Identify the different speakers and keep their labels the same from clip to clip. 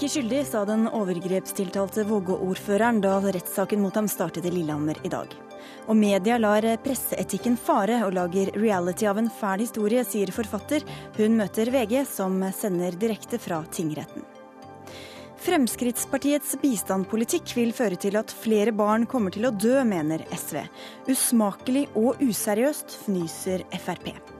Speaker 1: Ikke skyldig, sa den overgrepstiltalte Vågå-ordføreren da rettssaken mot ham startet i Lillehammer i dag. Og media lar presseetikken fare og lager reality av en fæl historie, sier forfatter. Hun møter VG, som sender direkte fra tingretten. Fremskrittspartiets bistandspolitikk vil føre til at flere barn kommer til å dø, mener SV. Usmakelig og useriøst, fnyser Frp.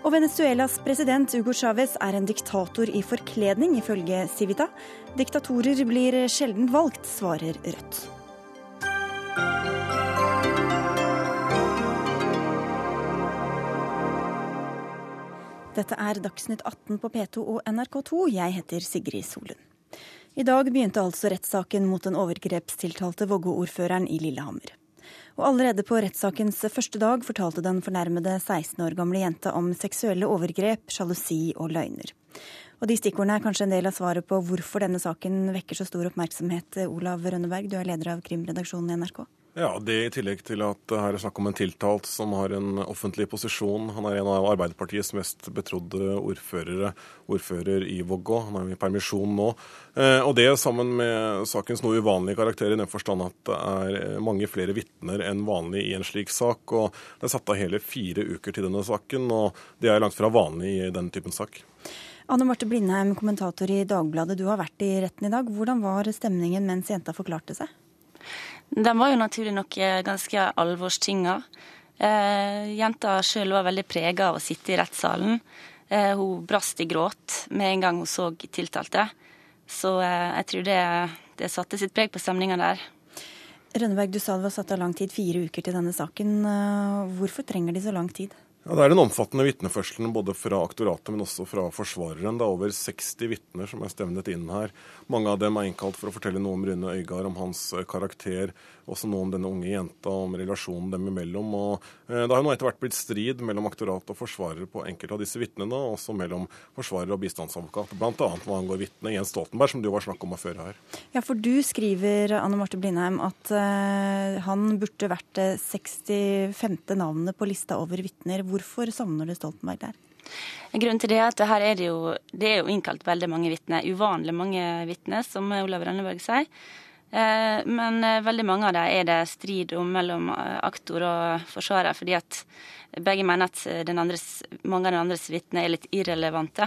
Speaker 1: Og Venezuelas president Hugo Chávez er en diktator i forkledning, ifølge Civita. Diktatorer blir sjelden valgt, svarer Rødt. Dette er Dagsnytt 18 på P2 og NRK2. Jeg heter Sigrid Solund. I dag begynte altså rettssaken mot den overgrepstiltalte Vågå-ordføreren i Lillehammer. Og allerede på rettssakens første dag fortalte den fornærmede 16 år gamle jenta om seksuelle overgrep, sjalusi og løgner. Og De stikkordene er kanskje en del av svaret på hvorfor denne saken vekker så stor oppmerksomhet. Olav Rønneberg, du er leder av krimredaksjonen i NRK.
Speaker 2: Ja, det i tillegg til at her er snakk om en tiltalt som har en offentlig posisjon. Han er en av Arbeiderpartiets mest betrodde ordførere, ordfører i Vågå. Han er i permisjon nå. Eh, og det sammen med sakens noe uvanlige karakter i den forstand at det er mange flere vitner enn vanlig i en slik sak. Og det er satt av hele fire uker til denne saken, og det er langt fra vanlig i den typen sak.
Speaker 1: Anne Marte Blindheim, kommentator i Dagbladet. Du har vært i retten i dag. Hvordan var stemningen mens jenta forklarte seg?
Speaker 3: Den var jo naturlig nok eh, ganske alvorstynga. Eh, jenta sjøl var veldig prega av å sitte i rettssalen. Eh, hun brast i gråt med en gang hun så tiltalte. Så eh, jeg tror det, det, satte sitt preg på stemninga der.
Speaker 1: Rønneberg, du sa det var satt av lang tid, fire uker til denne saken. Eh, hvorfor trenger de så lang tid?
Speaker 2: Ja, Det er den omfattende vitneførselen både fra aktoratet, men også fra forsvareren. Det er over 60 vitner som er stevnet inn her. Mange av dem er innkalt for å fortelle noe om Rune Øygard, om hans eh, karakter, også noe om denne unge jenta, om relasjonen dem imellom. Og eh, Det har jo nå etter hvert blitt strid mellom aktorat og forsvarer på enkelte av disse vitnene, og også mellom forsvarer og bistandsadvokat, bl.a. hva angår vitnet Jens Stoltenberg, som det jo var snakk om før her.
Speaker 1: Ja, for du skriver, Anne Marte Blindheim, at uh, han burde vært det 65. navnet på lista over vitner. Hvorfor savner du Stoltenberg der?
Speaker 3: Grunnen til det er at her er det jo, det er jo innkalt veldig mange vitner. Uvanlig mange vitner, som Olav Rønneberg sier. Eh, men eh, veldig mange av dem er det strid om mellom eh, aktor og forsvarer, fordi at begge mener at andres, mange av den andres vitner er litt irrelevante.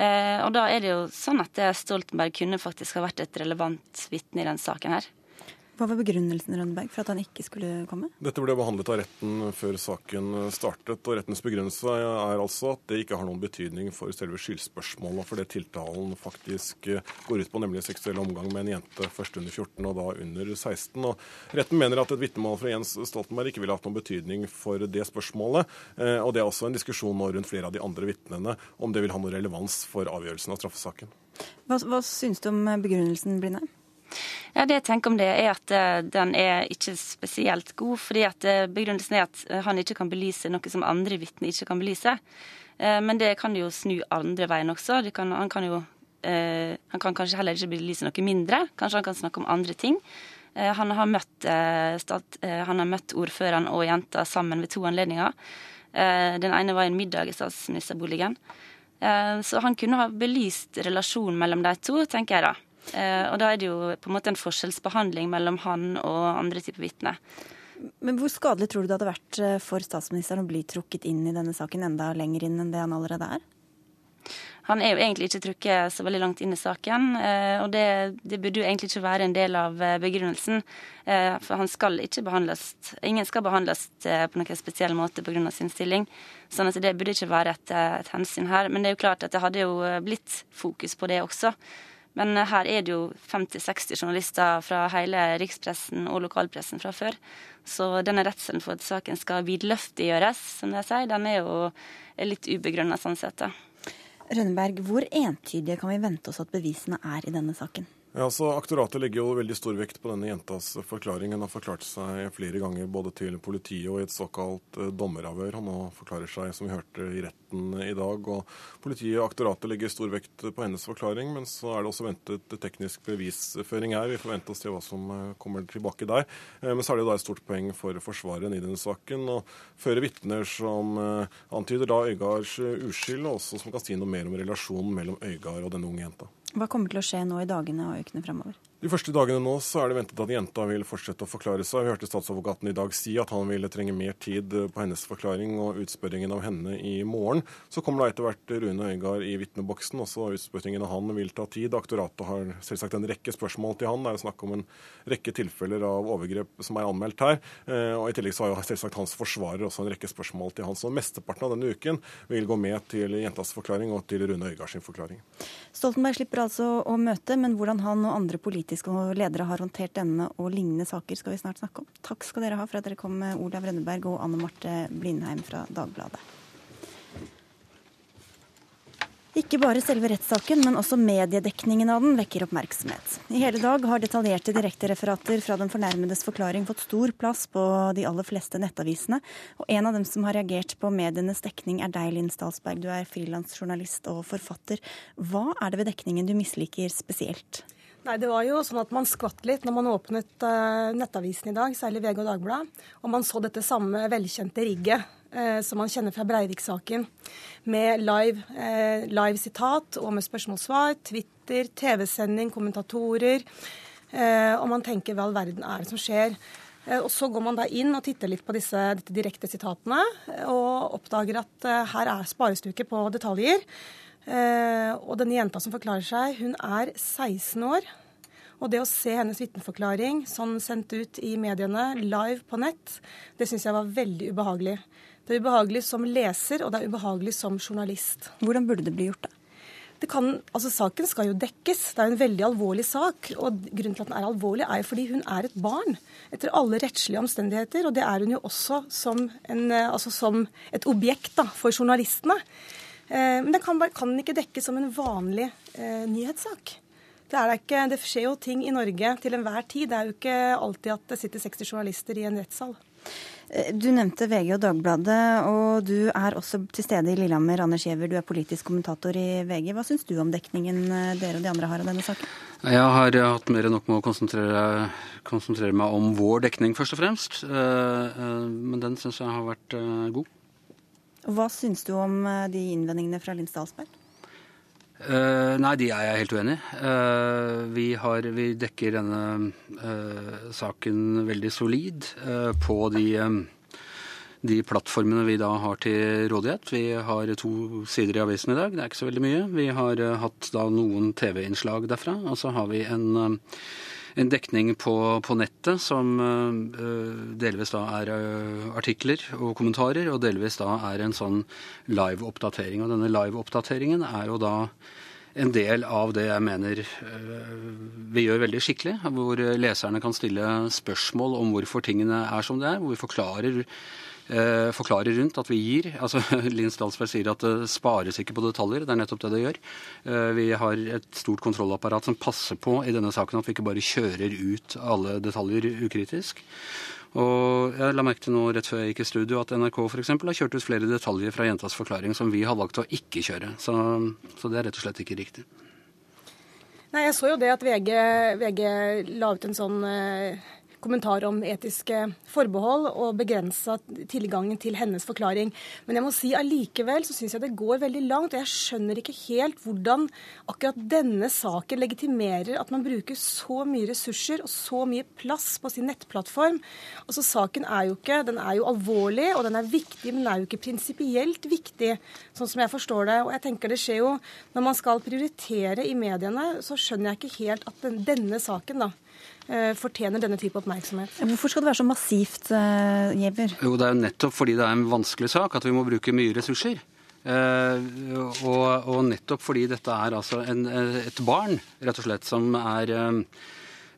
Speaker 3: Og da er det jo sånn at Stoltenberg kunne faktisk ha vært et relevant vitne i denne saken her.
Speaker 1: Hva var begrunnelsen Rønneberg, for at han ikke skulle komme?
Speaker 2: Dette ble behandlet av retten før saken startet. og Rettens begrunnelse er altså at det ikke har noen betydning for selve skyldspørsmålet for det tiltalen faktisk går ut på, nemlig seksuell omgang med en jente først under 14 og da under 16. Og retten mener at et vitnemål fra Jens Stoltenberg ikke ville hatt noen betydning for det spørsmålet. Eh, og det er også en diskusjon nå rundt flere av de andre vitnene om det vil ha noe relevans for avgjørelsen av straffesaken.
Speaker 1: Hva, hva syns du om begrunnelsen, Blindheim?
Speaker 3: Ja, Det jeg tenker om det, er at eh, den er ikke spesielt god. fordi at eh, Begrunnelsen er at eh, han ikke kan belyse noe som andre vitner ikke kan belyse. Men det kan jo snu andre veien også. Kan, han, kan jo, han kan kanskje heller ikke belyse noe mindre. Kanskje han kan snakke om andre ting. Han har møtt, han har møtt ordføreren og jenta sammen ved to anledninger. Den ene var i en middag i statsministerboligen. Så han kunne ha belyst relasjonen mellom de to, tenker jeg da. Eh, og da er det jo på en måte en forskjellsbehandling mellom han og andre typer vitner.
Speaker 1: Men hvor skadelig tror du det hadde vært eh, for statsministeren å bli trukket inn i denne saken enda lenger inn enn det han allerede er?
Speaker 3: Han er jo egentlig ikke trukket så veldig langt inn i saken, eh, og det, det burde jo egentlig ikke være en del av begrunnelsen. For han skal ikke behandles Ingen skal behandles på noen spesiell måte pga. sin stilling. Sånn at det burde ikke være et, et hensyn her. Men det er jo klart at det hadde jo blitt fokus på det også. Men her er det jo 50-60 journalister fra hele rikspressen og lokalpressen fra før. Så denne redselen for at saken skal vidløftiggjøres, som de sier, den er jo litt ubegrunna sånn sett.
Speaker 1: Rønneberg, hvor entydige kan vi vente oss at bevisene er i denne saken?
Speaker 2: Ja, altså Aktoratet legger jo veldig stor vekt på denne jentas forklaring. Hun har forklart seg flere ganger både til politiet og i et såkalt eh, dommeravhør. Han forklarer seg, som vi hørte, i retten i dag. og Politiet og aktoratet legger stor vekt på hennes forklaring, men så er det også ventet teknisk bevisføring her. Vi får vente og se hva som eh, kommer tilbake der. Eh, men så er det jo da et stort poeng for forsvareren i denne saken å føre vitner som antyder da Øygards uskyld, og også som kan si noe mer om relasjonen mellom Øygard og denne unge jenta.
Speaker 1: Hva kommer til å skje nå i dagene ukene fremover?
Speaker 2: De første dagene nå så er det ventet at jenta vil fortsette å forklare seg. Vi hørte statsadvokaten i dag si at han ville trenge mer tid på hennes forklaring og utspørringen av henne i morgen. Så kommer da etter hvert Rune Øygard i vitneboksen. Også utspørringen av han vil ta tid. Aktoratet har selvsagt en rekke spørsmål til han. Det er snakk om en rekke tilfeller av overgrep som er anmeldt her. Eh, og I tillegg så har jo selvsagt hans forsvarer også en rekke spørsmål til han. Så mesteparten av denne uken vil gå med til jentas forklaring og til Rune Øygard sin forklaring.
Speaker 1: Stoltenberg slipper altså å møte, men hvordan han og andre politikere politiske ledere har håndtert denne og lignende saker, skal vi snart snakke om. Takk skal dere ha for at dere kom, med Olav Rønneberg og Anne Marte Blindheim fra Dagbladet. Ikke bare selve rettssaken, men også mediedekningen av den vekker oppmerksomhet. I hele dag har detaljerte direktereferater fra den fornærmedes forklaring fått stor plass på de aller fleste nettavisene. Og en av dem som har reagert på medienes dekning, er deg, Linn Stalsberg. Du er frilansjournalist og forfatter. Hva er det ved dekningen du misliker spesielt?
Speaker 4: Nei, Det var jo sånn at man skvatt litt når man åpnet uh, nettavisen i dag, særlig VG og Dagbladet, og man så dette samme velkjente rigget uh, som man kjenner fra Breivik-saken, med live, uh, live, sitat og med spørsmål-svar, Twitter, TV-sending, kommentatorer. og man tenker hva all verden er det som skjer? Og Så går man da inn og titter litt på disse direkte sitatene, og oppdager at her er sparestuket på detaljer. Eh, og denne jenta som forklarer seg, hun er 16 år. Og det å se hennes vitneforklaring sånn sendt ut i mediene, live på nett, det syns jeg var veldig ubehagelig. Det er ubehagelig som leser, og det er ubehagelig som journalist.
Speaker 1: Hvordan burde det bli gjort, da?
Speaker 4: Det kan, altså Saken skal jo dekkes. Det er en veldig alvorlig sak. Og grunnen til at den er alvorlig, er fordi hun er et barn. Etter alle rettslige omstendigheter. Og det er hun jo også som, en, altså som et objekt da, for journalistene. Eh, men det kan, kan ikke dekkes som en vanlig eh, nyhetssak. Det, det, ikke, det, skjer jo ting i Norge til enhver tid. Det er jo ikke alltid at det sitter 60 journalister i en rettssal.
Speaker 1: Eh, du nevnte VG og Dagbladet, og du er også til stede i Lillehammer. Anders Giæver, du er politisk kommentator i VG. Hva syns du om dekningen dere og de andre har av denne saken?
Speaker 5: Jeg har hatt mer enn nok med å konsentrere, konsentrere meg om vår dekning, først og fremst. Men den syns jeg har vært god.
Speaker 1: Hva syns du om eh, de innvendingene fra Linn Stalsberg?
Speaker 5: Uh, nei, de er jeg helt uenig i. Uh, vi, vi, dekker denne uh, saken veldig solid på de, de, plattformene vi da har til rådighet. Vi har to sider i avisen i dag, det er ikke så veldig mye. Vi har hatt da noen TV-innslag derfra, og så har vi en en dekning på, på nettet som uh, delvis da er uh, artikler og kommentarer, og delvis da er en sånn live-oppdatering. Og denne live-oppdateringen er jo da en del av det jeg mener uh, vi gjør veldig skikkelig. Hvor leserne kan stille spørsmål om hvorfor tingene er som det er. Hvor vi forklarer eh, forklarer rundt at vi gir. altså Linn Stalsberg sier at det spares ikke på detaljer. Det er nettopp det det gjør. Eh, vi har et stort kontrollapparat som passer på i denne saken at vi ikke bare kjører ut alle detaljer ukritisk. Og jeg la merke til nå rett før jeg gikk i studio at NRK eksempel, har kjørt ut flere detaljer fra jentas forklaring som vi har valgt å ikke kjøre. Så, så det er rett og slett ikke riktig.
Speaker 4: Nei, Jeg så jo det at VG, VG la ut en sånn eh kommentar om etiske forbehold og begrensa tilgangen til hennes forklaring. Men jeg må si allikevel så syns jeg det går veldig langt. Og jeg skjønner ikke helt hvordan akkurat denne saken legitimerer at man bruker så mye ressurser og så mye plass på sin nettplattform. Altså Saken er jo ikke Den er jo alvorlig, og den er viktig, men den er jo ikke prinsipielt viktig, sånn som jeg forstår det. Og jeg tenker det skjer jo Når man skal prioritere i mediene, så skjønner jeg ikke helt at den, denne saken, da fortjener denne type oppmerksomhet.
Speaker 1: Hvorfor skal det være så massivt, uh, Giæver?
Speaker 5: Jo, det er jo nettopp fordi det er en vanskelig sak at vi må bruke mye ressurser. Uh, og, og, nettopp fordi dette er altså en, et barn, rett og slett, som er uh,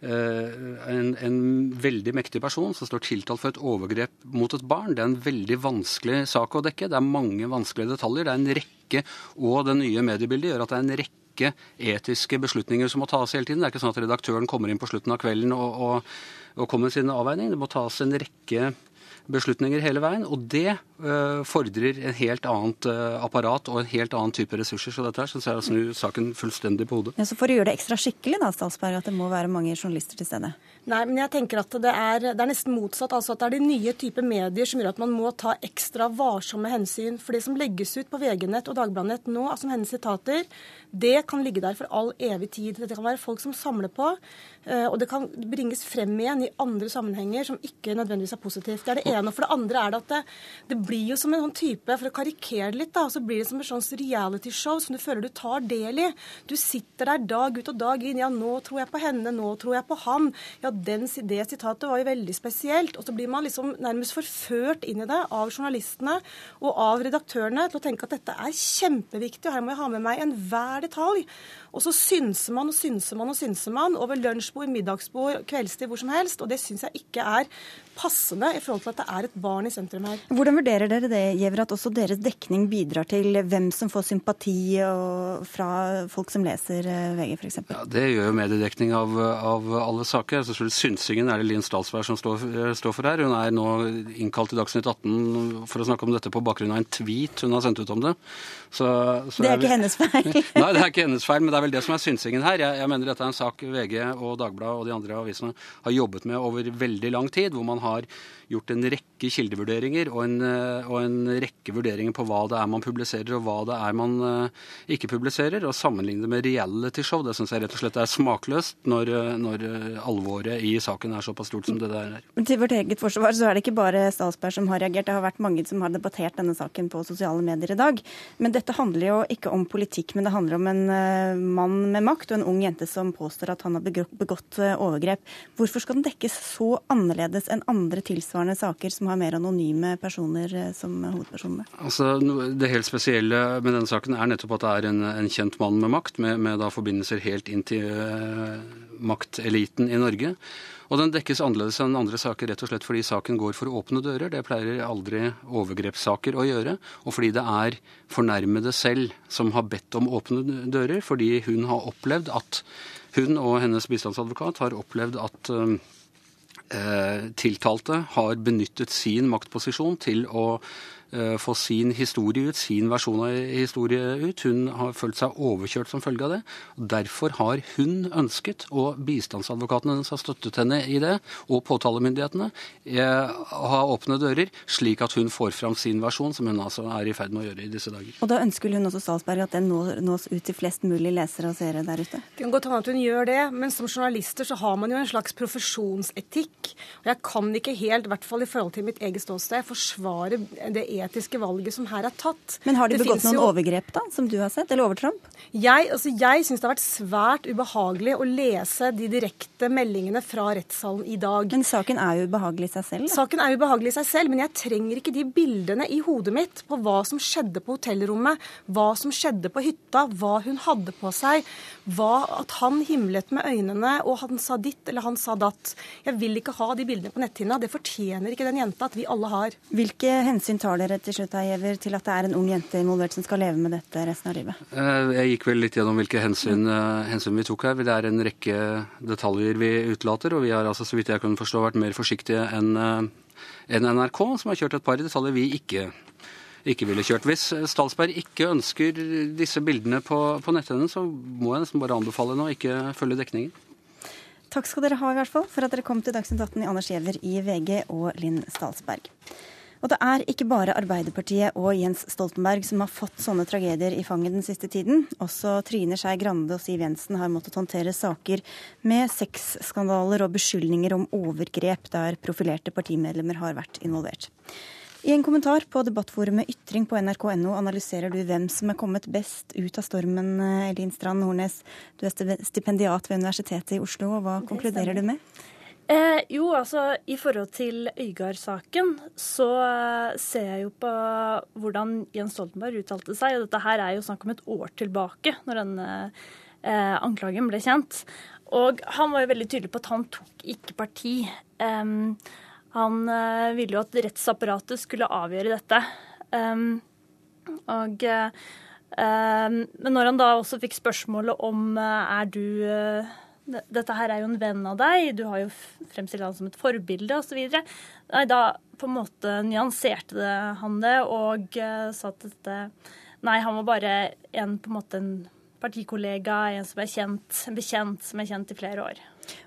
Speaker 5: en, en, veldig mektig person som står tiltalt for et overgrep mot et barn. Det er en veldig vanskelig sak å dekke. Det er mange vanskelige detaljer. Det er en rekke, og det nye mediebildet gjør at det er en rekke rekke etiske beslutninger som må tas hele tiden. Det er ikke sånn at redaktøren kommer inn på slutten av kvelden og, og, og kommer med sine avveininger. Det må tas en rekke beslutninger hele veien. Og det uh, fordrer en helt annet uh, apparat og en helt annen type ressurser. Så dette her syns jeg er saken fullstendig på hodet.
Speaker 1: Ja, så for å gjøre det ekstra skikkelig, da, Statsberg, at det må være mange journalister til stede?
Speaker 4: Nei, men jeg tenker at det er, det er nesten motsatt. altså at Det er de nye typer medier som gjør at man må ta ekstra varsomme hensyn. For det som legges ut på VG-nett og Dagbladet nå som hennes sitater, det kan ligge der for all evig tid. Dette kan være folk som samler på, eh, og det kan bringes frem igjen i andre sammenhenger som ikke nødvendigvis er positivt. Det er det ene. Og for det andre er det at det, det blir jo som en sånn type, for å karikere det litt, da, så blir det som et sånt realityshow som du føler du tar del i. Du sitter der dag ut og dag inn. Ja, nå tror jeg på henne, nå tror jeg på han. Ja, den, det sitatet var jo veldig spesielt. Og så blir man liksom nærmest forført inn i det av journalistene og av redaktørene til å tenke at dette er kjempeviktig, og her må jeg ha med meg enhver detalj. Og så synser man og synser man og synser man over lunsjbord, middagsbord, kveldstid, hvor som helst. Og det syns jeg ikke er passende i forhold til at det er et barn i sentrum her.
Speaker 1: Hvordan vurderer dere det, Giæver, at også deres dekning bidrar til hvem som får sympati fra folk som leser eh, VG, f.eks.?
Speaker 5: Ja, det gjør jo mediedekning av, av alle saker. Så synsingen er det Linn Stalsberg som står, står, for her. Hun er nå innkalt til Dagsnytt 18 for å snakke om dette på bakgrunn av en tweet hun har sendt ut om det.
Speaker 1: Så, så det er ikke hennes feil?
Speaker 5: Nei, det er ikke hennes feil, men det er vel det som er synsingen her. Jeg, jeg mener dette er en sak VG og Dagbladet og de andre avisene har jobbet med over veldig lang tid, hvor man har gjort en rekke kildevurderinger og en, eh, og en, rekke vurderinger på hva det er man publiserer og hva det er man uh, ikke publiserer. Og sammenligne det med realityshow, det syns jeg rett og slett er smakløst når, eh, når, alvoret i saken er såpass stort som det der er.
Speaker 1: Til vårt eget forsvar så er det ikke bare Statsberg som har reagert. Det har vært mange som har debattert denne saken på sosiale medier i dag. Men dette handler jo ikke om politikk, men det handler om en mann med makt og en ung jente som påstår at han har begått uh, overgrep. Hvorfor skal den dekkes så annerledes enn andre tilsvarende saker som har mer anonyme personer eh, som hovedpersoner?
Speaker 5: Altså, det helt spesielle med denne saken er nettopp at det er en, en kjent mann med makt, med, med forbindelser helt inn til uh, makteliten i Norge. Og den dekkes annerledes enn andre saker rett og slett fordi saken går for åpne dører. Det pleier aldri overgrepssaker å gjøre. Og fordi det er fornærmede selv som har bedt om åpne dører, fordi hun har opplevd at hun og hennes bistandsadvokat har opplevd at Eh, tiltalte har benyttet sin maktposisjon til å Eh, få sin historie ut, sin versjon av historie ut. Hun har følt seg overkjørt som følge av det. og Derfor har hun ønsket, og bistandsadvokatene hennes har støttet henne i det, og påtalemyndighetene, å ha åpne dører, slik at hun får fram sin versjon, som hun altså er i ferd med å gjøre i disse dager.
Speaker 1: Og da ønsker hun også Salsberg at den nås ut til flest mulig lesere og seere der ute?
Speaker 4: Det kan godt hende at hun gjør det, men som journalister så har man jo en slags profesjonsetikk. Og jeg kan ikke helt, i hvert fall i forhold til mitt eget ståsted, forsvare det etiske valget som her er tatt.
Speaker 1: Men har de det begått noen jo... overgrep, da, som du har sett? Eller overtramp?
Speaker 4: Jeg, altså, jeg syns det har vært svært ubehagelig å lese de direkte meldingene fra rettssalen i dag.
Speaker 1: Men saken er jo ubehagelig i seg selv? Da.
Speaker 4: Saken er ubehagelig i seg selv, men jeg trenger ikke de bildene i hodet mitt på hva som skjedde på hotellrommet, hva som skjedde på hytta, hva hun hadde på seg, hva, at han himlet med øynene og han sa ditt eller han sa datt. Jeg vil ikke ha de bildene på netthinna. Det fortjener ikke den jenta at vi alle har.
Speaker 1: Hvilke hensyn tar dere til slutt, Giæver, til at det er en ung jente involvert som skal leve med dette resten av livet?
Speaker 5: Eh, jeg gikk vel litt gjennom hvilke hensyn, eh, hensyn, vi tok her. Det er en rekke detaljer vi utelater, og vi har altså, så vidt jeg kunne forstå, vært mer forsiktige enn en eh, NRK, som har kjørt et par detaljer vi ikke ikke ville kjørt. Hvis Stalsberg ikke ønsker disse bildene på, på netthinnen, så må jeg nesten bare anbefale henne å ikke følge dekningen.
Speaker 1: Takk skal dere ha i hvert fall for at dere kom til Dagsnytt 18 i Anders Giæver i VG og Linn Stalsberg. Og det er ikke bare Arbeiderpartiet og Jens Stoltenberg som har fått sånne tragedier i fanget den siste tiden. Også Trine Skei Grande og Siv Jensen har måttet håndtere saker med sexskandaler og beskyldninger om overgrep der profilerte partimedlemmer har vært involvert. I en kommentar på debattforumet Ytring på nrk.no analyserer du hvem som er kommet best ut av stormen, Elin Strand Hornes. Du er stipendiat ved Universitetet i Oslo, og hva konkluderer du med?
Speaker 6: Eh, jo, altså i forhold til Øygard-saken, så eh, ser jeg jo på hvordan Jens Stoltenberg uttalte seg. Og dette her er jo snakk om et år tilbake, når denne eh, anklagen ble kjent. Og han var jo veldig tydelig på at han tok ikke parti. Um, han uh, ville jo at rettsapparatet skulle avgjøre dette. Um, og uh, Men når han da også fikk spørsmålet om er du dette her er jo en venn av deg, du har jo fremstilt han som et forbilde osv. Nei, da på en måte nyanserte han det og uh, sa at dette Nei, han var bare en på en måte en partikollega, en som er kjent, en bekjent som er kjent i flere år.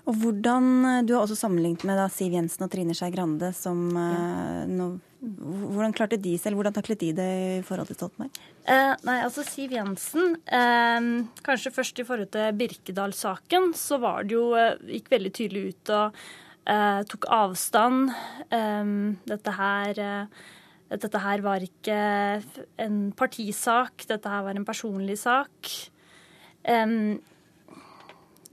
Speaker 1: Og hvordan, eh, Du har også sammenlignet med da, Siv Jensen og Trine Skei Grande. som ja. uh, no, Hvordan klarte de selv, hvordan taklet de det i forhold til Stoltenberg?
Speaker 6: Eh, nei, altså Siv Jensen eh, Kanskje først i forhold til Birkedal-saken, så var det jo Gikk veldig tydelig ut og eh, tok avstand. dette her dette her var ikke en partisak, dette her var en personlig sak. Um,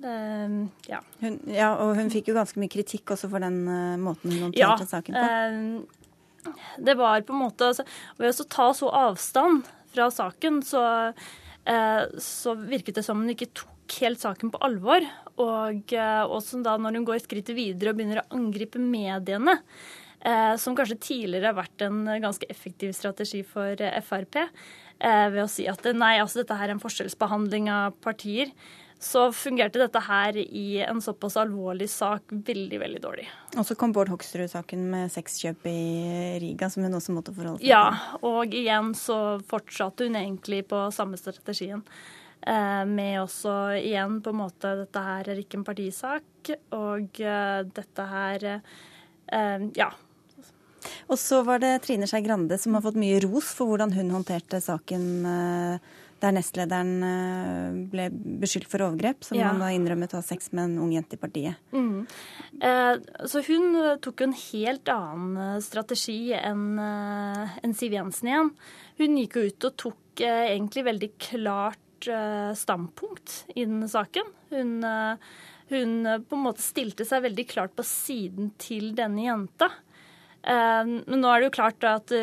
Speaker 1: Uh, ja. Hun, ja. Og hun fikk jo ganske mye kritikk også for den uh, måten hun håndterte ja, saken på. Um,
Speaker 6: det var på en måte altså, Ved å ta så avstand fra saken, så, eh, så virket det som hun ikke tok helt saken på alvor. Og eh, også da når hun går skrittet videre og begynner å angripe mediene, som kanskje tidligere har vært en ganske effektiv strategi for Frp, Eh, ved å si at nei, altså dette her er en forskjellsbehandling av partier, så fungerte dette her i en såpass alvorlig sak veldig, veldig dårlig.
Speaker 1: Og så kom Bård Hoksrud-saken med sexkjøp i Riga, som hun også måtte forholde seg til.
Speaker 6: Ja, og igjen så fortsatte hun egentlig på samme strategien. Eh, med også igjen på en måte dette her er ikke en partisak, og eh, dette her Ja,
Speaker 1: og så var det Trine Skei Grande som har fått mye ros for hvordan hun håndterte saken eh, der nestlederen eh, ble beskyldt for overgrep, som ja. han da innrømmet å ha sex med en ung jente i partiet. Mm.
Speaker 6: Eh, så hun tok en helt annen eh, strategi enn en Siv Jensen igjen. Hun gikk jo ut og tok eh, egentlig veldig klart eh, standpunkt i denne saken. Hun, hun på en måte stilte seg veldig klart på siden til denne jenta. Eh, men nå er det jo klart at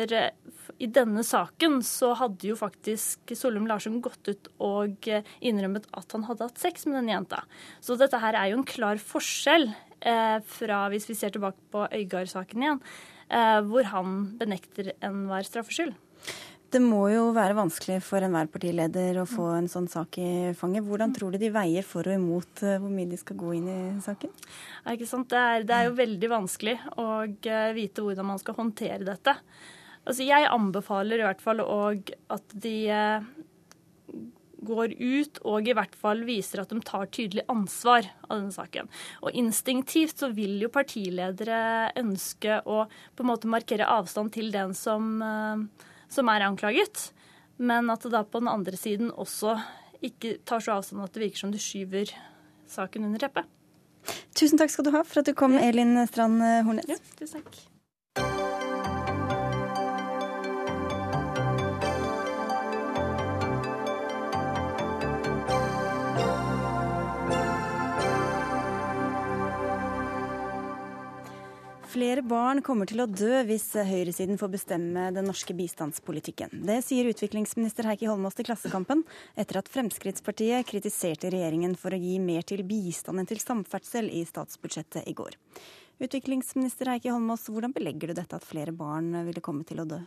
Speaker 6: i denne saken så hadde jo faktisk Solum Larsen gått ut og innrømmet at han hadde hatt sex med denne jenta. Så dette her er jo en klar forskjell eh, fra hvis vi ser tilbake på Øygard-saken igjen, eh, hvor han benekter enhver straffskyld.
Speaker 1: Det må jo være vanskelig for enhver partileder å få en sånn sak i fanget. Hvordan tror du de veier for og imot eh, hvor mye de skal gå inn i saken?
Speaker 6: Ja, ikke sant? Det er, det er jo veldig vanskelig å eh, vite hvordan man skal håndtere dette. Altså, jeg anbefaler i hvert fall at de eh, går ut og i hvert fall viser at de tar tydelig ansvar av denne saken. Og instinktivt så vil jo partiledere ønske å på en måte markere avstand til den som som er anklaget, men at det da på den andre siden også ikke tar så avstand at det virker som du skyver saken under teppet.
Speaker 1: Tusen takk skal du ha for at du kom, Elin Strand Hornes.
Speaker 6: Ja, tusen takk.
Speaker 1: Flere barn kommer til å dø hvis høyresiden får bestemme den norske bistandspolitikken. Det sier utviklingsminister Heikki Holmås til Klassekampen etter at Fremskrittspartiet kritiserte regjeringen for å gi mer til bistand enn til samferdsel i statsbudsjettet i går. Utviklingsminister Heikki Holmås, hvordan belegger du dette at flere barn ville komme til å dø?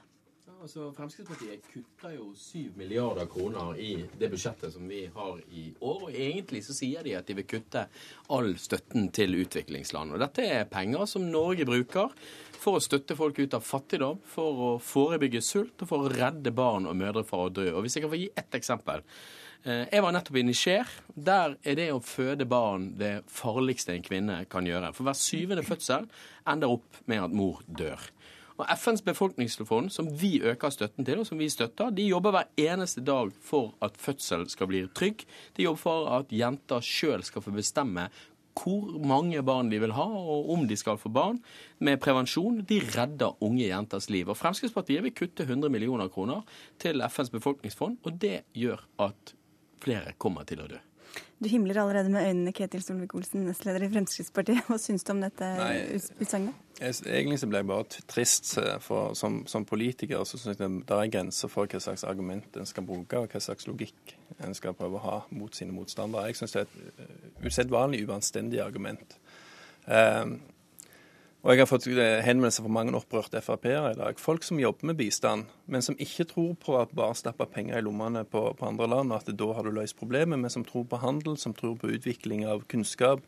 Speaker 7: Altså Fremskrittspartiet kutter jo 7 milliarder kroner i det budsjettet som vi har i år. Og egentlig så sier de at de vil kutte all støtten til utviklingsland. Og dette er penger som Norge bruker for å støtte folk ut av fattigdom, for å forebygge sult og for å redde barn og mødre fra å dø. Og hvis jeg kan få gi ett eksempel. Eh, jeg var nettopp i Niger. Der er det å føde barn det farligste en kvinne kan gjøre. For hver syvende fødsel ender opp med at mor dør. Og FNs befolkningsfond, som vi øker støtten til, og som vi støtter, de jobber hver eneste dag for at fødsel skal bli trygg. De jobber for at jenter sjøl skal få bestemme hvor mange barn de vil ha, og om de skal få barn, med prevensjon. De redder unge jenters liv. Og Fremskrittspartiet vil kutte 100 millioner kroner til FNs befolkningsfond, og det gjør at flere kommer til å dø.
Speaker 1: Du himler allerede med øynene, Ketil Solvik-Olsen, nestleder i Fremskrittspartiet. Hva syns du om dette utsagnet?
Speaker 8: Egentlig så ble jeg bare trist. Eh, for Som, som politiker så syns jeg det er grenser for hva slags argument en skal bruke, og hva slags logikk en skal prøve å ha mot sine motstandere. Jeg syns det er et eh, usedvanlig uanstendig argument. Um, Og jeg har fått eh, henvendelser fra mange opprørte Frp-ere i dag. Folk som jobber med bistand, men som ikke tror på at bare stappe penger i lommene på, på, andre land, og at da har du løst problemet, men som tror på handel, som tror på utvikling av kunnskap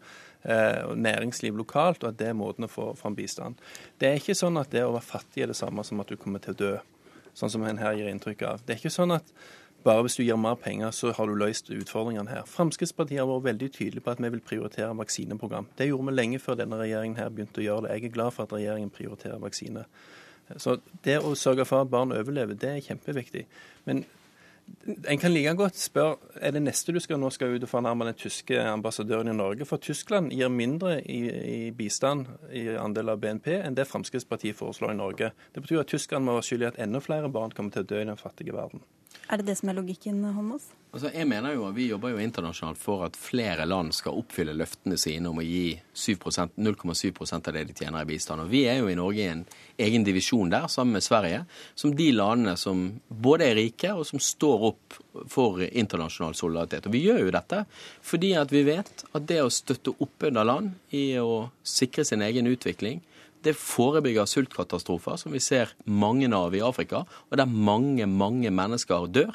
Speaker 8: og næringsliv lokalt, og at det er måten å få fram bistand. Det er ikke sånn at det å være fattig er det samme som at du kommer til å dø, sånn som en her gir inntrykk av. Det er ikke sånn at bare hvis du gir mer penger, så har du løst utfordringene her. Fremskrittspartiet har vært veldig tydelig på at vi vil prioritere vaksineprogram. Det gjorde vi lenge før denne regjeringen her begynte å gjøre det. Jeg er glad for at regjeringen prioriterer vaksine. Så det å sørge for at barn overlever, det er kjempeviktig. Men en kan like godt spørre er det neste du skal nå skal ut og fornærme den tyske ambassadøren i Norge. For Tyskland gir mindre i, i, bistand i andel av BNP enn det Fremskrittspartiet foreslår i Norge. Det betyr at Tyskland må være skyld at enda flere barn kommer til å dø i den fattige verden.
Speaker 1: Er det det som er logikken, Holmås?
Speaker 7: Altså, jeg mener jo at Vi jobber jo internasjonalt for at flere land skal oppfylle løftene sine om å gi 0,7% av det de tjener i bistand. Og Vi er jo i Norge i en egen divisjon der, sammen med Sverige, som de landene som både er rike og som står opp for internasjonal solidaritet. Og Vi gjør jo dette fordi at vi vet at det å støtte opp under land i å sikre sin egen utvikling, det forebygger sultkatastrofer, som vi ser mange av i Afrika, og der mange, mange mennesker dør.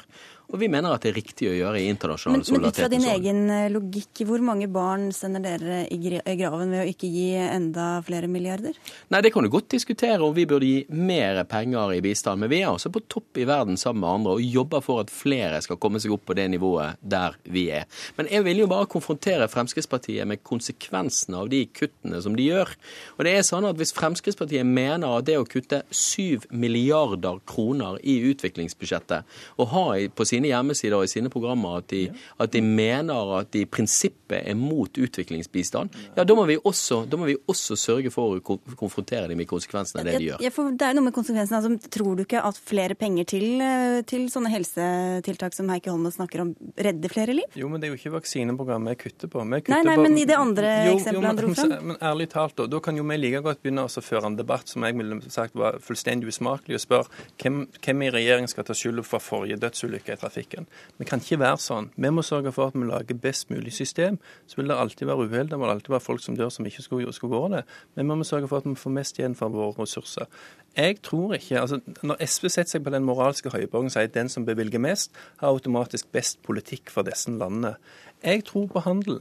Speaker 7: Og vi mener at det er riktig å gjøre i internasjonal solidaritet.
Speaker 1: Men ut fra din egen eh, logikk, hvor mange barn sender dere i graven ved å ikke gi enda flere milliarder?
Speaker 7: Nei, Det kan du godt diskutere om vi burde gi mer penger i bistand. Men vi er altså på topp i verden sammen med andre og jobber for at flere skal komme seg opp på det nivået der vi er. Men jeg vil jo bare konfrontere Fremskrittspartiet med konsekvensene av de kuttene som de gjør. Og det er sånn at Hvis Fremskrittspartiet mener at det å kutte 7 milliarder kroner i utviklingsbudsjettet og ha på sine sine hjemmesider og i sine programmer at de, at de mener at de i prinsippet er mot utviklingsbistand, ja, da må vi også, må vi også sørge for å konfrontere dem med konsekvensene av det de gjør.
Speaker 1: Ja, for det er noe med konsekvensene. Altså, tror du ikke at flere penger til, eh, til sånne helsetiltak som Heikki Holmås snakker om, redder flere liv?
Speaker 8: Jo, men det er jo ikke vaksineprogrammet vi kutter på. Vi kutter
Speaker 1: nei, nei,
Speaker 8: på,
Speaker 1: men i det andre eksempelet han dro fram?
Speaker 8: Men ærlig talt, da, da kan jo vi like godt begynne å føre en debatt som jeg ville sagt var fullstendig usmakelig, og spørre hvem, hvem i regjeringen skal ta skylda for forrige dødsulykke i trafikken. Vi kan ikke være sånn. Vi må sørge for at vi lager best mulig system. Så vil det alltid være uhell, det må alltid være folk som dør som ikke skulle, skulle gå det. Men vi må sørge for at vi får mest igjen for våre ressurser. Jeg tror ikke, altså Når SV setter seg på den moralske høyborgen og sier at den som bevilger mest, har automatisk best politikk for disse landene. Jeg tror på handel.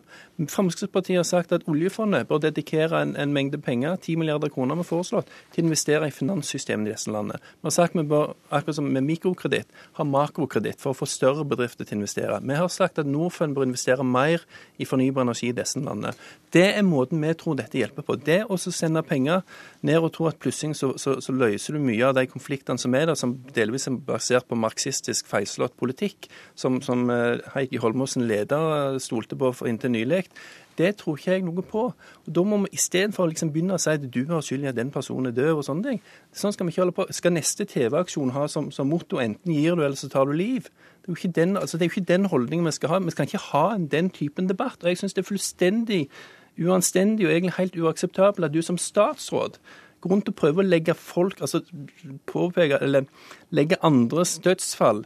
Speaker 8: Fremskrittspartiet har sagt at oljefondet bør dedikere en, en mengde penger, 10 milliarder kroner vi foreslått, til å investere i finanssystemet i disse landene. Vi har sagt vi bør, akkurat som med mikrokreditt, ha makrokreditt for å få større bedrifter til å investere. Vi har sagt at Norfund bør investere mer i fornybar energi i disse landene. Det er måten vi tror dette hjelper på. Det å sende penger ned og tro at plutselig så, så, så, løser du mye av de konfliktene som er der, som delvis er basert på marxistisk feilslått politikk, som, som eh, Heikki Holmåsen leder stolte på inntil nylig, det tror ikke jeg noe på. Og Da må vi istedenfor liksom begynne å si at du har skyld i at den personen er død og sånne ting. Sånn skal vi ikke holde på. Skal neste TV-aksjon ha som, som, motto enten gir du eller så tar du liv? Det er jo ikke den, altså, den holdningen vi skal ha. Vi skal ikke ha den typen debatt. Og jeg syns det er fullstendig uanstendig og egentlig helt uakseptabelt at du som statsråd går rundt og prøver å legge folk, altså påpeke, eller legge andres dødsfall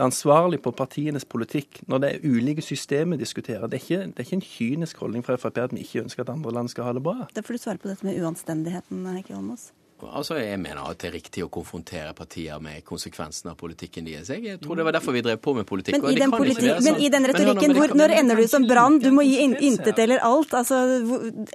Speaker 8: ansvarlig på partienes politikk når det er ulike systemer vi diskuterer. Det er, ikke, det er ikke en kynisk holdning fra Frp at vi ikke ønsker at andre land skal ha det bra.
Speaker 1: Da får du svare på dette med uanstendigheten, Heikki Holmås.
Speaker 7: Altså, Jeg mener at det er riktig å konfrontere partier med konsekvensene av politikken deres. Jeg tror det var derfor vi drev på med politikk.
Speaker 1: Men, i den, politi men i den, retorikken, hvor, når ender du som Brann? Du må gi in intet eller alt. Altså,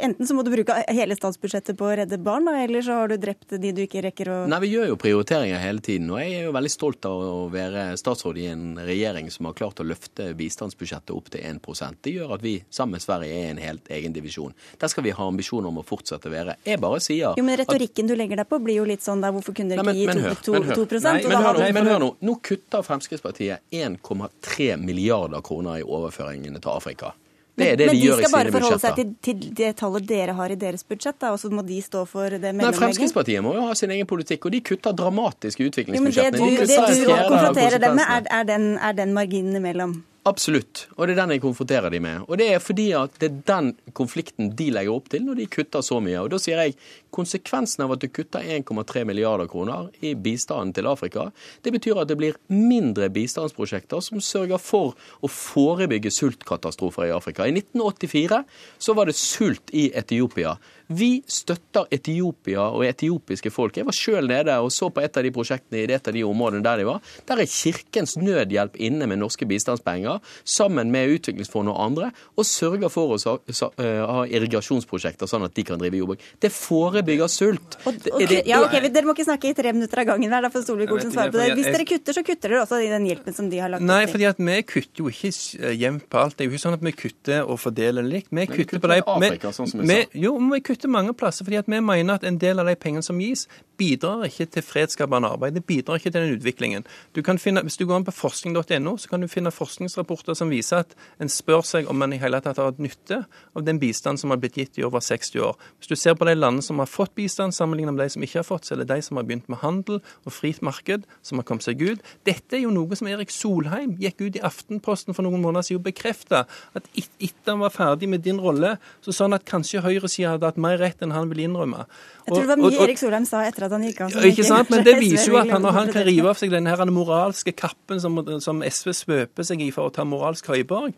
Speaker 1: enten så må du bruke hele statsbudsjettet på å redde barn, eller så har du drept de du ikke rekker å
Speaker 7: Nei, vi gjør jo prioriteringer hele tiden. Og jeg er jo veldig stolt av å være statsråd i en regjering som har klart å løfte bistandsbudsjettet opp til 1% Det gjør at vi sammen med Sverige er en helt egen divisjon. Der skal vi ha ambisjoner om å fortsette å være. Jeg bare sier
Speaker 1: Jo, men retorikken du legger legger deg på, blir jo litt sånn der hvorfor kunne dere ikke gi 2, 2, 2
Speaker 7: Nei, men, hør, men hør nå. Nå kutter Fremskrittspartiet 1,3 milliarder kroner i overføringene til Afrika. Det er det
Speaker 1: men
Speaker 7: de, de gjør i sine budsjetter. Men de skal
Speaker 1: bare forholde seg til, til, det tallet dere har i deres budsjett, da, og så må de stå for det mellomlegget?
Speaker 7: Fremskrittspartiet må jo ha sin egen politikk, og de kutter dramatisk i utviklingsbudsjettene.
Speaker 1: Jo, men det du, det du konfronterer dem med, er, er, den, er den marginen imellom?
Speaker 7: Absolutt, og det er den jeg konfronterer de med. Og det er fordi at det er den konflikten de legger opp til når de kutter så mye. Og da sier jeg konsekvensen av at du kutter 1,3 milliarder kroner i bistanden til Afrika, det betyr at det blir mindre bistandsprosjekter som sørger for å forebygge sultkatastrofer i Afrika. I 1984 så var det sult i Etiopia. Vi støtter Etiopia og etiopiske folk. Jeg var sjøl nede og så på et av de prosjektene i et av de områdene der de var. Der er Kirkens Nødhjelp inne med norske bistandspenger, sammen med Utviklingsfondet og andre, og sørger for å eh, ha irrigasjonsprosjekter, sånn at de kan drive jordbruk. Det forebygger sult.
Speaker 1: Og, og, det, ja, ok, Dere må ikke snakke i tre minutter av gangen hver, da får Solvik-Olsen svare på det. Hvis dere kutter, så kutter dere også i den hjelpen som de har lagt
Speaker 8: Nei, fordi at vi kutter jo ikke eh, jevnt på alt. Det er jo ikke sånn at vi kutter og fordeler likt. Vi kutter, kutter på de
Speaker 7: Afrika, sånn som vi sa.
Speaker 8: Jo, vi kutter kutter mange plasser, fordi vi mener at en del av de pengene som gis, bidrar ikke til fredsskapende arbeid. Det bidrar ikke til den utviklingen. Du finne, hvis du går inn på forskning.no, så kan du finne forskningsrapporter som viser at en spør seg om man i hele tatt har hatt nytte av den bistanden som har blitt gitt i over 60 år. Hvis du ser på de landene som har fått bistand, sammenlignet med de som ikke har fått, så er det de som har begynt med handel og fritt marked, som har kommet seg ut. Dette er jo noe som Erik Solheim gikk ut i Aftenposten for noen måneder siden og bekrefta. At etter han var ferdig med din rolle, så sa han at kanskje høyresida hadde hatt mer rett enn han vil innrømme.
Speaker 1: Jeg tror det var mye og, og, Erik Solheim sa etter at han gikk av.
Speaker 8: Ikke sant, men det viser jo at han, når han kan rive av seg den her moralske kappen som, som SV svøper seg i for å ta moralsk høyborg,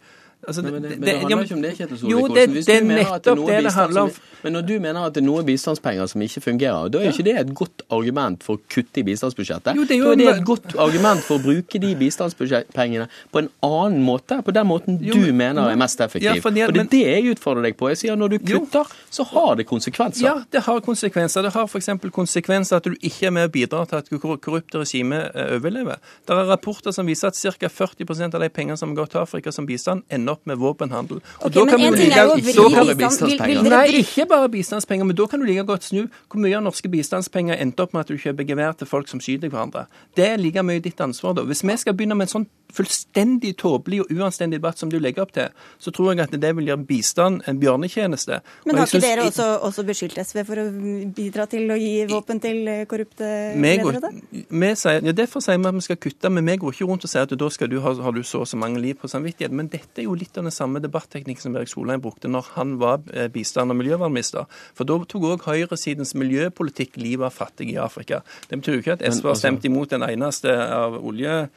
Speaker 7: Altså, men, det, men det, handler ikke om det, Kjetil
Speaker 8: Solvik-Olsen. det, det nettopp det det handler om.
Speaker 7: Men når du mener at det er noen bistandspenger som ikke fungerer, da er jo ikke det et godt argument for å kutte i bistandsbudsjettet. Jo, det er jo da er det et godt argument for å bruke de bistandspengene på en annen måte, på den måten du jo, mener er mest effektiv. Ja, fordi, og det er det jeg utfordrer deg på. Jeg sier når du kutter, jo. så har det konsekvenser.
Speaker 8: Ja, det har konsekvenser. Det har f.eks. konsekvenser at du ikke er med og bidrar til at korrupte regime eh, overlever. Det er rapporter som viser at ca. 40% av de pengene som går til Afrika som bistand, ender opp med våpenhandel.
Speaker 1: Og okay, men du like, jo, så kan
Speaker 8: vri bistandspenger. Nei, ikke bare bistandspenger, men da kan du like godt snu. Hvor mye av norske bistandspenger endte opp med at du kjøper gevær til folk som skyter hverandre? Det er like mye ditt ansvar, da. Hvis vi skal begynne med en sånn fullstendig tåpelig og uanstendig debatt som du legger opp til, så tror jeg at det vil gjøre bistand en bjørnetjeneste.
Speaker 1: Men har ikke dere også, også, beskyldt SV for å bidra til å gi våpen til korrupte ledere? Da?
Speaker 8: Vi sier, ja, derfor sier vi at vi skal kutte, men vi går ikke rundt og sier at da skal du ha, har du så og så mange liv på samvittighet. Men dette er jo litt av den samme debatteknikken som Erik Solheim brukte når han var eh, bistand- og miljøvernminister. For da tok òg høyresidens miljøpolitikk livet av fattige i Afrika. Det betyr jo ikke at SV har altså- stemt imot den eneste av olje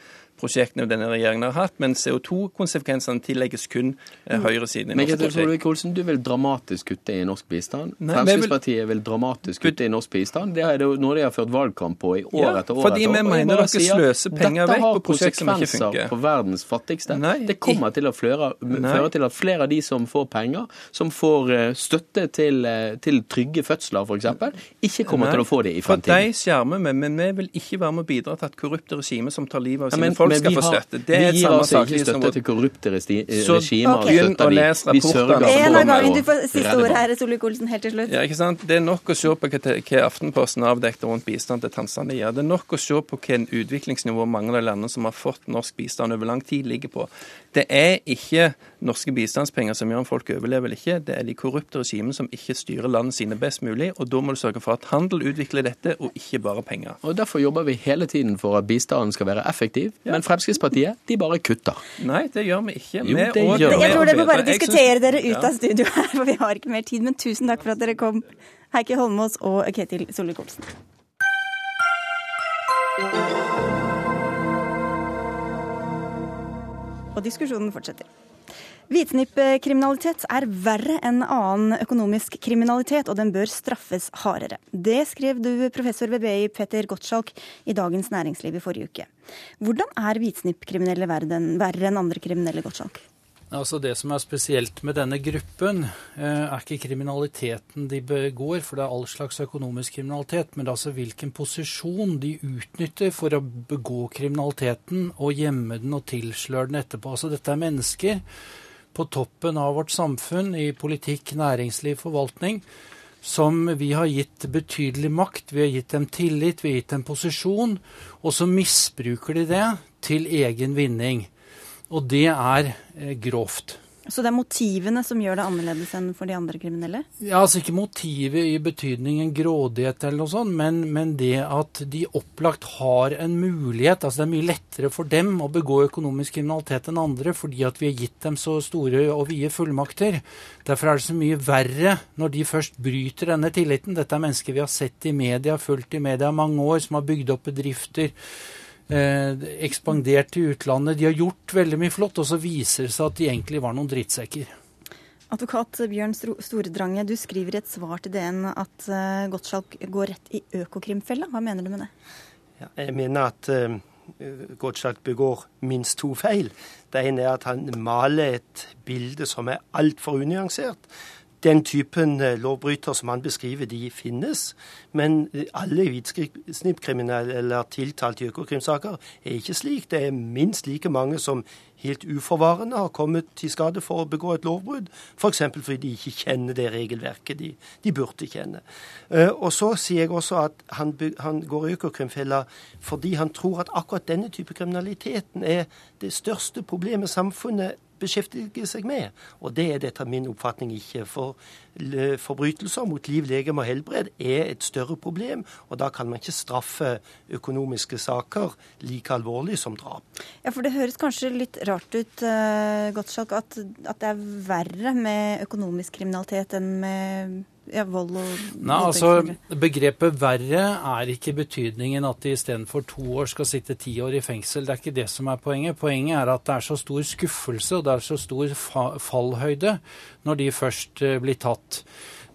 Speaker 8: prosjektene denne regjeringen har hatt, men CO2-konsekvensene tillegges kun eh, mm. høyresiden i norsk
Speaker 7: politikk. Du vil dramatisk kutte i norsk bistand. Nei, Fremskrittspartiet vil... vil dramatisk kutte i norsk bistand. Det er noe de har ført valgkamp på i år ja, etter år.
Speaker 8: Fordi vi mener dere sløser penger vekk på prosjekt som ikke funker. Dette har konsekvenser
Speaker 7: på verdens fattigste. Nei, det kommer til å fløre, føre til at flere av de som får penger, som får eh, støtte til, eh, til trygge fødsler f.eks., ikke kommer nei, til å få det i fremtiden.
Speaker 8: For de skjermer vi, men vi vil ikke være med å bidra til at korrupte regimer som tar livet av sine folk folk skal få støtte.
Speaker 7: Det er vi gir altså ikke støtte til korrupte regimer.
Speaker 8: Okay. Begynn å lese rapportene.
Speaker 1: En av gangen. Du får siste ord her, Solvik-Olsen, helt til slutt.
Speaker 8: Ja, ikke sant? Det er nok å se på hva, hva Aftenposten avdekket rundt bistand til Tanzania. Det er nok å se på hva utviklingsnivå mange av de landene som har fått norsk bistand over lang tid, ligger på. Det er ikke norske bistandspenger som gjør om folk overlever eller ikke. Det er de korrupte regimene som ikke styrer landene sine best mulig. og Da må du sørge for at handel utvikler dette, og ikke bare penger.
Speaker 7: Og Derfor jobber vi hele tiden for at bistanden skal være effektiv. Ja. Men Fremskrittspartiet de bare kutter.
Speaker 8: Nei, det gjør vi ikke.
Speaker 1: Jo, det gjør vi. Jeg tror dere må bare diskutere dere ut av studio her, for vi har ikke mer tid. Men tusen takk for at dere kom, Heikki Holmås og Ketil Solvik-Olsen. Og diskusjonen fortsetter. Hvitsnippkriminalitet er verre enn annen økonomisk kriminalitet, og den bør straffes hardere. Det skrev du, professor ved BI Petter Gottschalk i Dagens Næringsliv i forrige uke. Hvordan er hvitsnippkriminelle verre enn andre kriminelle, Gottschalk?
Speaker 9: Altså Det som er spesielt med denne gruppen, eh, er ikke kriminaliteten de begår, for det er all slags økonomisk kriminalitet, men altså hvilken posisjon de utnytter for å begå kriminaliteten og gjemme den og tilsløre den etterpå. Altså Dette er mennesker på toppen av vårt samfunn, i politikk, næringsliv, forvaltning, som vi har gitt betydelig makt. Vi har gitt dem tillit, vi har gitt dem posisjon, og så misbruker de det til egen vinning. Og det er eh, grovt.
Speaker 1: Så det er motivene som gjør det annerledes enn for de andre kriminelle?
Speaker 9: Ja, altså Ikke motivet i betydningen grådighet eller noe sånt, men, men, det at de opplagt har en mulighet. altså Det er mye lettere for dem å begå økonomisk kriminalitet enn andre fordi at vi har gitt dem så store og vide fullmakter. Derfor er det så mye verre når de først bryter denne tilliten. Dette er mennesker vi har sett i media, fulgt i media i mange år, som har bygd opp bedrifter ekspandert til utlandet. De har gjort veldig mye flott, og så viser det seg at de egentlig var noen drittsekker.
Speaker 1: Advokat Bjørn Storedrange, du skriver i et svar til DN at uh, Gottschalk går rett i Økokrimfella. Hva mener du med det?
Speaker 10: Ja, jeg mener at uh, Gottschalk begår minst to feil. Det ene er at han maler et bilde som er altfor unyansert. Den typen eh, lovbryter som han beskriver, de finnes. Men alle hvitsnippkriminelle eller tiltalte i Økokrim-saker er ikke slik. Det er minst like mange som helt uforvarende har kommet til skade for å begå et lovbrudd. F.eks. For fordi de ikke kjenner det regelverket de, de burde kjenne. Eh, og så sier jeg også at han, han går i Økokrim-fella fordi han tror at akkurat denne type kriminaliteten er det største problemet samfunnet beskjeftiger seg med. Og det er etter min oppfatning ikke. For forbrytelser mot liv, legeme og helbred er et større problem, og da kan man ikke straffe økonomiske saker like alvorlig som drap.
Speaker 1: Ja, for det høres kanskje litt rart ut, uh, Gottschalk, at, at det er verre med økonomisk kriminalitet enn med vold og
Speaker 9: Nei, altså, Begrepet verre er ikke betydningen at de istedenfor to år skal sitte ti år i fengsel. Det er ikke det som er poenget. Poenget er at det er så stor skuffelse og det er så stor fallhøyde når de først eh, blir tatt.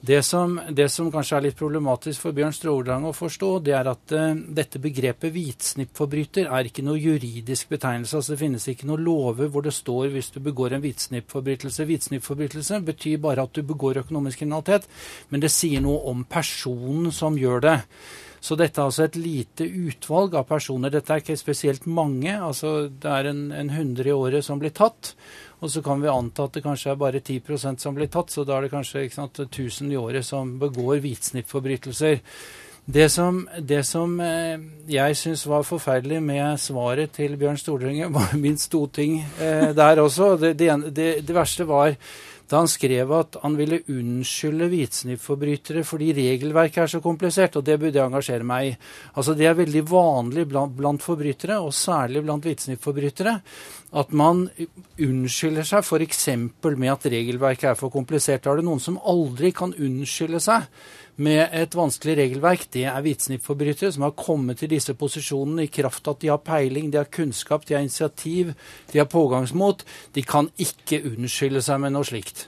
Speaker 9: Det som, det som, kanskje er litt problematisk for Bjørn Strådang å forstå, det er at uh, dette begrepet hvitsnippforbryter er ikke noe juridisk betegnelse. altså Det finnes ikke noe lover hvor det står hvis du begår en hvitsnippforbrytelse. Hvitsnippforbrytelse betyr bare at du begår økonomisk kriminalitet, men det sier noe om personen som gjør det. Så dette er altså et lite utvalg av personer. Dette er ikke spesielt mange. altså Det er en hundre i året som blir tatt. Og så kan vi anta at det kanskje er bare 10% som blir tatt, så da er det kanskje sant, 1000 i året som begår hvitsnippforbrytelser. Det som, det som eh, jeg syns var forferdelig med svaret til Bjørn Stordrenge, var minst to ting eh, der også. Det, det, det verste var da han skrev at han ville unnskylde hvitsnippforbrytere fordi regelverket er så komplisert, og det burde jeg engasjere meg i. Altså Det er veldig vanlig blant, blant forbrytere, og særlig blant hvitsnippforbrytere, at man unnskylder seg f.eks. med at regelverket er for komplisert. Da er det noen som aldri kan unnskylde seg med et vanskelig regelverk, det er hvitsnippforbrytere som har kommet til disse posisjonene i kraft av at de har peiling, de har kunnskap, de har initiativ, de har pågangsmot. De kan ikke unnskylde seg med noe slikt.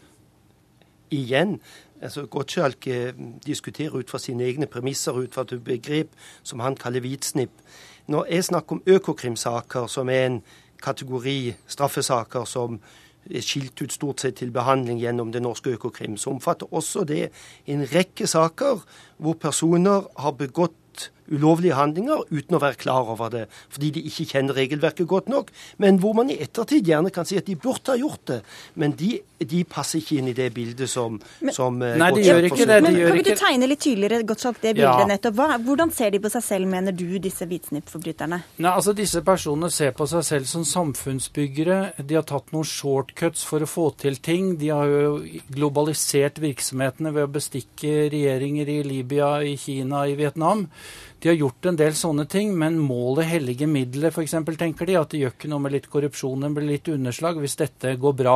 Speaker 10: Igjen, altså Gottschalk eh, diskuterer ut fra sine egne premisser, ut fra et begrep som han kaller hvitsnipp. Når jeg snakker om Økokrim-saker, som er en kategori straffesaker som skilt ut stort sett til behandling gjennom det norske Økokrim, så omfatter også det en rekke saker hvor personer har begått ulovlige handlinger uten å være klar over det, fordi de ikke kjenner regelverket godt nok. Men hvor man i ettertid gjerne kan si at de burde ha gjort det. Men de, de passer ikke inn i det bildet som,
Speaker 1: men,
Speaker 10: som
Speaker 9: eh, Nei, de gjør ikke det.
Speaker 1: De men gjør Kan ikke du tegne litt tydeligere Gottschalk, det bildet ja. nettopp? Hva, hvordan ser de på seg selv, mener du, disse hvitsnippforbryterne?
Speaker 9: Nei, altså Disse personene ser på seg selv som samfunnsbyggere. De har tatt noen shortcuts for å få til ting. De har jo globalisert virksomhetene ved å bestikke regjeringer i Libya, i Kina, i Vietnam. De har gjort en del sånne ting, men målet hellige middelet, f.eks., tenker de. At det gjør ikke noe med litt korrupsjon, det blir litt underslag hvis dette går bra.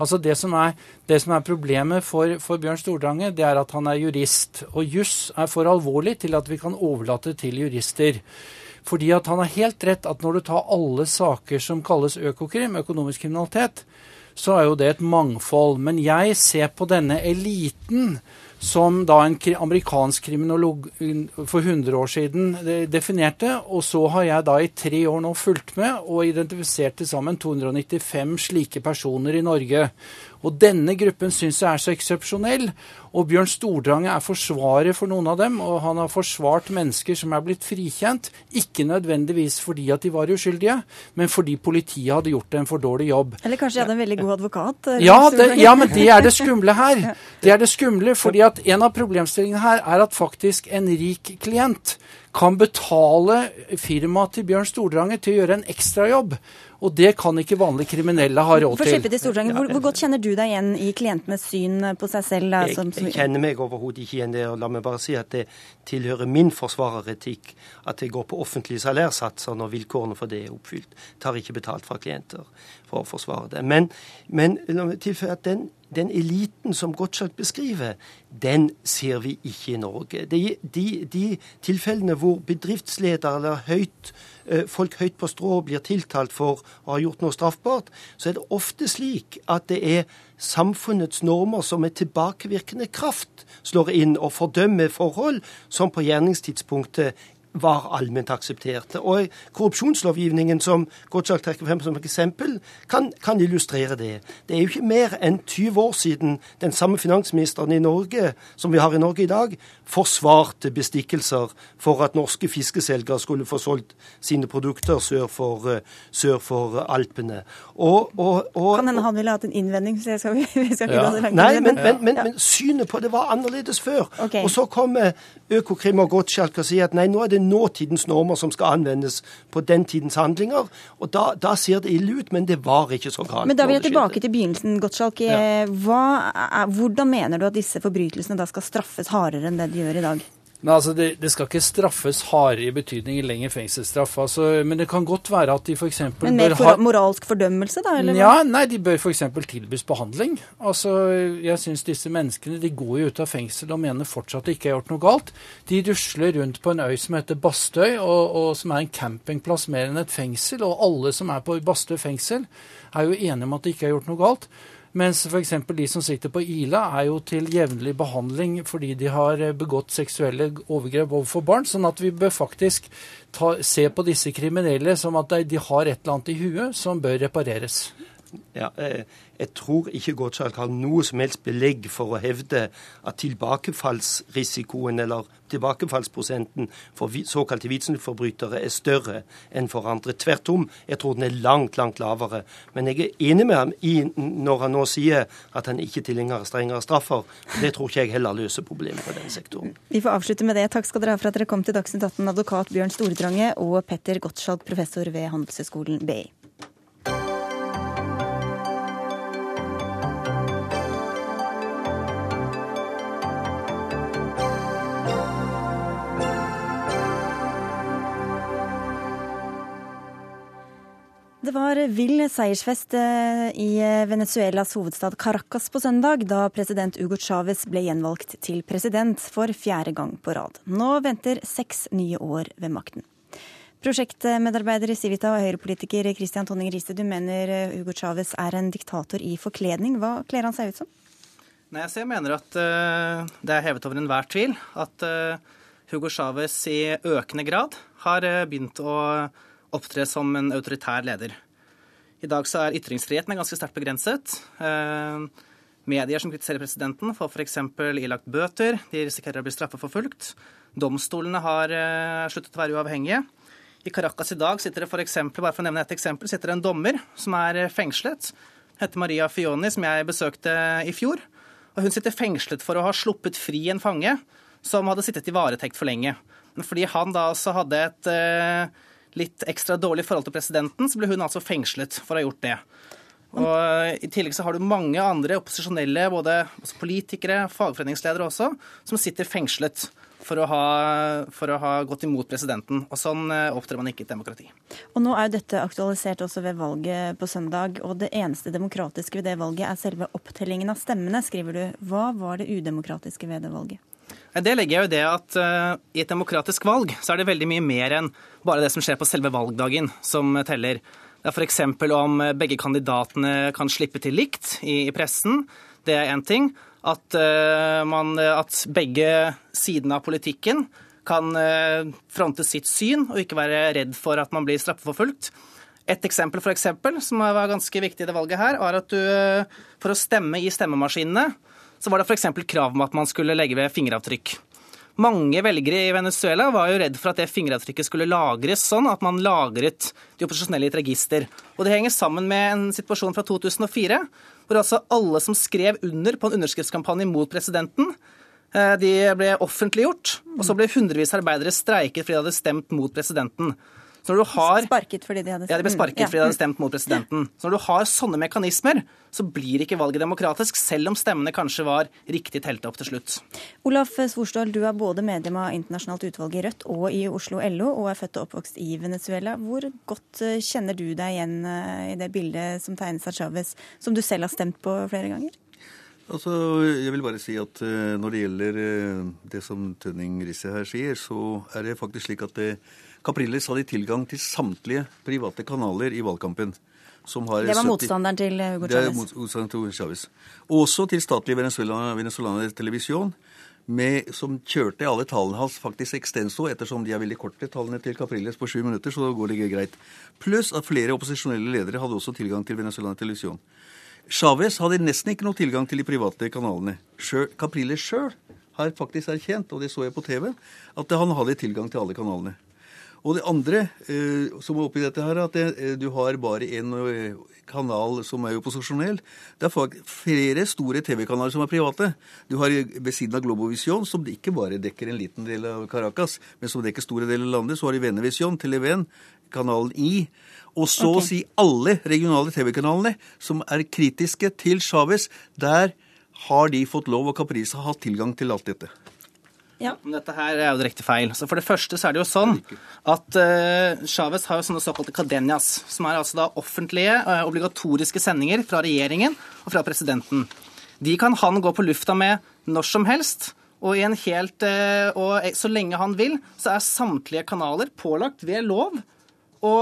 Speaker 9: Altså Det som er, det som er problemet for, for Bjørn Stordrange, det er at han er jurist. Og juss er for alvorlig til at vi kan overlate til jurister. Fordi at han har helt rett at når du tar alle saker som kalles økokrim, økonomisk kriminalitet, så er jo det et mangfold. Men jeg ser på denne eliten som da en amerikansk kriminolog for 100 år siden definerte. Og så har jeg da i tre år nå fulgt med og identifisert til sammen 295 slike personer i Norge. Og denne gruppen syns jeg er så eksepsjonell. Og Bjørn Stordrange er forsvarer for noen av dem, og han har forsvart mennesker som er blitt frikjent. Ikke nødvendigvis fordi at de var uskyldige, men fordi politiet hadde gjort en for dårlig jobb.
Speaker 1: Eller kanskje de hadde en veldig god advokat?
Speaker 9: Eh, ja, det, ja, men det er det skumle her. Det er det skumle, fordi at en av problemstillingene her er at faktisk en rik klient kan betale firmaet til Bjørn Stordrange til å gjøre en ekstrajobb. Og det kan ikke vanlige kriminelle ha råd til.
Speaker 1: slippe til Stordrange, hvor, hvor godt kjenner du deg igjen i klientenes syn på seg selv? Da,
Speaker 10: Jeg,
Speaker 1: som,
Speaker 10: jeg kjenner meg overhodet ikke igjen der. det. og La meg bare si at det tilhører min forsvareretikk at jeg går på offentlige salærsatser når vilkårene for det er oppfylt. Tar ikke betalt fra klienter for å forsvare det. Men, men at den, den eliten som Gottschalk beskriver, den ser vi ikke i Norge. De, de, de tilfellene hvor bedriftsledere eller høyt, eh, folk høyt på strå blir tiltalt for å ha gjort noe straffbart, så er det ofte slik at det er samfunnets normer som med tilbakevirkende kraft slår inn og fordømmer forhold som på gjerningstidspunktet var allment aksepterte. Og korrupsjonslovgivningen som Gottschalk trekker frem som eksempel, kan, kan illustrere det. Det er jo ikke mer enn 20 år siden den samme finansministeren i Norge, som vi har i Norge i dag, forsvarte bestikkelser for at norske fiskeselgere skulle få solgt sine produkter sør for, eh, sør for Alpene. Og, og, og,
Speaker 1: kan hende han ville hatt en innvending, så jeg skal, vi skal ikke
Speaker 9: Ja.
Speaker 1: gå langt.
Speaker 10: Nei, men, men, men, men synet på det var annerledes før.
Speaker 1: Okay.
Speaker 10: Og så kommer Økokrim og Gottschalk og sier at nei, nå er det nåtidens normer som skal anvendes på den tidens handlinger. Og da, da ser det ille ut, men det var ikke så galt.
Speaker 1: Men da vil jeg tilbake til begynnelsen, Gottschalk. Ja. Hva er, hvordan mener du at disse forbrytelsene da skal straffes hardere enn det de gjør i dag?
Speaker 9: Nei, altså det, det skal ikke straffes hardere i betydning i lengre fengselsstraff. Altså, men det kan godt være at de f.eks.
Speaker 1: Men mer for, moralsk fordømmelse, da? Eller?
Speaker 9: Ja, nei, de bør f.eks. tilbys behandling. Altså, jeg syns disse menneskene de går jo ut av fengsel og mener fortsatt at de ikke har gjort noe galt. De rusler rundt på en øy som heter Bastøy, og, og som er en campingplass mer enn et fengsel. Og alle som er på Bastøy fengsel, er jo enige om at de ikke har gjort noe galt. Mens f.eks. de som sitter på Ila, er jo til jevnlig behandling fordi de har eh, begått seksuelle overgrep overfor barn. Sånn at vi bør faktisk ta, se på disse kriminelle som at de, har et eller annet i huet som bør repareres.
Speaker 10: Ja, eh, jeg tror ikke Gottschalk har noe som helst belegg for å hevde at tilbakefallsrisikoen eller tilbakefallsprosenten for såkalte hvitsnittforbrytere er større enn for andre. Tvert om, jeg tror den er langt, langt lavere. Men jeg er enig med ham i når han nå sier at han ikke er tilhenger strengere straffer. Det tror ikke jeg heller løser problemet for den sektoren.
Speaker 1: Vi får avslutte med det. Takk skal dere ha for at dere kom til Dagsnytt 18, advokat Bjørn Stordrange og Petter Gottschalk, professor ved Handelshøyskolen BI. Det var vill seiersfest eh, i Venezuelas hovedstad Caracas på søndag, da president Hugo Chávez ble gjenvalgt til president for fjerde gang på rad. Nå venter seks nye år ved makten. Prosjektmedarbeider i Civita og høyrepolitiker Christian Tonning Riise, du mener eh, Hugo Chávez er en diktator i forkledning. Hva kler han seg ut som?
Speaker 11: Nei, så Jeg mener at eh, det er hevet over enhver tvil at eh, Hugo Chávez i økende grad har eh, begynt å opptre som en autoritær leder. I dag så er ytringsfriheten ganske sterkt begrenset. Eh, medier som kritiserer presidenten, får f.eks. ilagt bøter. De risikerer å bli straffeforfulgt. Domstolene har eh, sluttet å være uavhengige. I Caracas i dag sitter det for eksempel, bare for å nevne et eksempel, sitter det en dommer som er eh, fengslet. Heter Maria Fioni, som jeg besøkte i fjor. Og hun sitter fengslet for å ha sluppet fri en fange som hadde sittet i varetekt for lenge. Fordi han da også hadde et eh, litt ekstra dårlig forhold til presidenten, så ble hun altså fengslet for å ha gjort det. Og eh, I tillegg så har du mange andre opposisjonelle, både politikere, fagforeningsledere også, som sitter fengslet for å, ha, for å ha gått imot presidenten. Og Sånn eh, opptrer man ikke i et demokrati.
Speaker 1: Og nå er jo dette aktualisert også ved valget på søndag, og det eneste demokratiske ved det valget er selve opptellingen av stemmene, skriver du. Hva var det udemokratiske ved det valget?
Speaker 11: Det legger jeg jo det at uh, i et demokratisk valg så er det veldig mye mer enn bare det som skjer på selve valgdagen som teller. Det er f.eks. om begge kandidatene kan slippe til likt i, i pressen. Det er én ting. At, uh, man, at begge sidene av politikken kan uh, fronte sitt syn og ikke være redd for at man blir straffeforfulgt. Et eksempel for eksempel, som var ganske viktig i det valget her, var at du for å stemme i stemmemaskinene så var det f.eks. krav om at man skulle legge ved fingeravtrykk. Mange velgere i Venezuela var jo redd for at det fingeravtrykket skulle lagres sånn at man lagret de opposisjonelle i et register. Og det henger sammen med en situasjon fra 2004, hvor altså alle som skrev under på en underskriftskampanje mot presidenten, Eh, de ble offentliggjort, og så ble hundrevis av arbeidere streiket fordi de hadde stemt mot presidenten. Så når du har,
Speaker 1: Sparket fordi de hadde
Speaker 11: ja, de ble sparket
Speaker 1: Mm, ja.
Speaker 11: fordi de hadde stemt mot presidenten. Så når du har sånne mekanismer, så blir ikke valget demokratisk, selv om stemmene kanskje var riktig telt opp til slutt.
Speaker 1: Olaf Svorsdal, du er både medlem av internasjonalt utvalg i Rødt og i Oslo LO, og er født og oppvokst i Venezuela. Hvor godt eh, kjenner du deg igjen eh, i det bildet som tegnes av Chávez, som du selv har stemt på flere ganger?
Speaker 12: Altså, jeg vil bare si at eh, Når det gjelder det som Tønning Risse her sier, så er det faktisk slik at eh, Capriles hadde tilgang til samtlige private kanaler i valgkampen. Som har
Speaker 1: Det var motstanderen til Hugo Chávez.
Speaker 12: motstanderen til Hugo Chávez. Også til statlig Venezuela, venezuelaner televisjon, med, som kjørte alle tallene hans faktisk extenso, ettersom de er veldig korte, tallene til Capriles på sju minutter, så går det greit. Pluss at flere opposisjonelle ledere hadde også tilgang til venezuelaner televisjon. Chávez hadde nesten ikke noe tilgang til de private kanalene. Capriles sjøl har faktisk erkjent, og det så jeg på TV, at han hadde tilgang til alle kanalene. Og det andre eh, som er oppi dette her, er at det, eh, du har bare en eh, kanal som er opposisjonell. Det er flere store TV-kanaler som er private. Du har eh, ved siden av Globovision, som ikke bare dekker en liten del av Caracas, men som dekker store deler av landet, så har de Venevision, Televen, kanalen I. Og så å si alle regionale TV-kanalene som er kritiske til Chávez. Der har de fått lov, og Caprice har hatt tilgang til alt dette.
Speaker 11: Men dette her er jo direkte feil. Så For det første så er det jo sånn at uh, Chávez har jo sånne såkalte cadenas, som er altså da offentlige, uh, obligatoriske sendinger fra regjeringen og fra presidenten. De kan han gå på lufta med når som helst. Og, i en helt, uh, og så lenge han vil, så er samtlige kanaler pålagt ved lov å,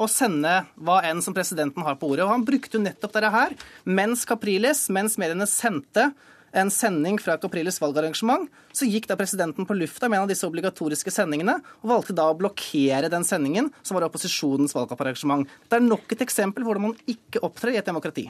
Speaker 11: å sende hva enn som presidenten har på ordet. Og han brukte jo nettopp dette her mens Capriles, mens mediene sendte en sending fra Capriles valgarrangement, så gikk da presidenten på lufta med en av disse obligatoriske sendingene, og valgte da å blokkere den sendingen som var opposisjonens valgkamparrangement. Det er nok et eksempel hvordan man ikke opptrer i et demokrati.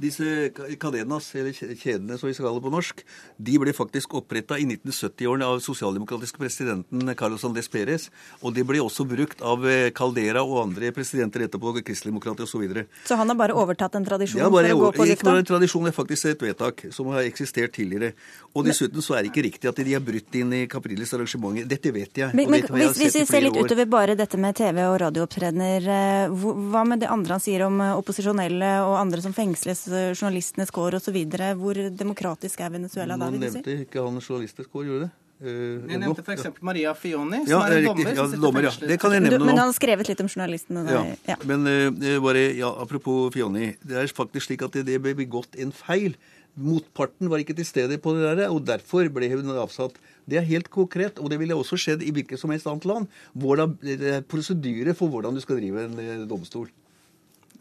Speaker 12: Disse cadenas, eller kjedene som vi skal kalle det på norsk, de ble faktisk oppretta i 1970-årene av sosialdemokratiske presidenten Carlos Andrés Pérez. Og de ble også brukt av eh, Caldera og andre presidenter etterpå, kristeligdemokrater osv. Så, videre.
Speaker 1: Så han har bare overtatt en tradisjon
Speaker 12: er bare
Speaker 1: for å gå på Ja,
Speaker 12: bare en tradisjon, er faktisk et vedtak som har eksistert tidligere. Og dessuten så er det ikke riktig at de har brutt inn i Capriles arrangementer. Dette vet jeg.
Speaker 1: Men, men hvis, hvis vi ser litt
Speaker 12: år.
Speaker 1: utover bare dette med TV- og radioopptredener, eh, hva med det andre han sier om eh, opposisjonelle og andre som fengsles, journalistenes kår osv.? Hvor demokratisk er Venezuela da,
Speaker 12: Nå nevnte ikke han journalistenes kår, gjorde det? Eh,
Speaker 11: Jeg
Speaker 12: nå?
Speaker 11: nevnte f.eks. Maria Fioni, som
Speaker 12: Ja,
Speaker 11: er en dommer.
Speaker 12: Ja,
Speaker 11: som
Speaker 12: dommer, ja. Det kan jeg nevne
Speaker 1: Du, men han har skrevet litt om journalistene.
Speaker 12: Ja,
Speaker 1: Ja.
Speaker 12: men uh, bare, ja, apropos Fioni. Det er faktisk slik at det, det ble begått en feil. Motparten var ikke til stede på det der, og derfor ble hun avsatt. Det er helt konkret, og det ville også skjedd i hvilket som helst annet land. Hvordan, det er prosedyre for hvordan du skal drive en eh, domstol.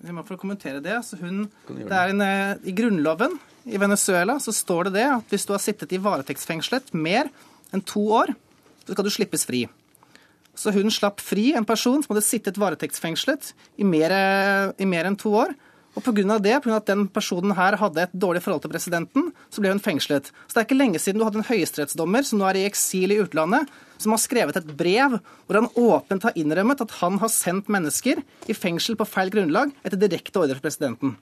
Speaker 11: For å kommentere det, Altså hun, det er en, eh, I Grunnloven i Venezuela så står det det at hvis du har sittet i varetektsfengslet mer enn to år, så skal du slippes fri. Så hun slapp fri en person som hadde sittet varetektsfengslet i mer, i mer enn to år. Og pga. det, av at den personen her hadde et dårlig forhold til presidenten, så ble hun fengslet. Så det er ikke lenge siden du hadde en høyesterettsdommer som nå er i eksil i utlandet, som har skrevet et brev hvor han åpent har innrømmet at han har sendt mennesker i fengsel på feil grunnlag etter direkte ordre fra presidenten.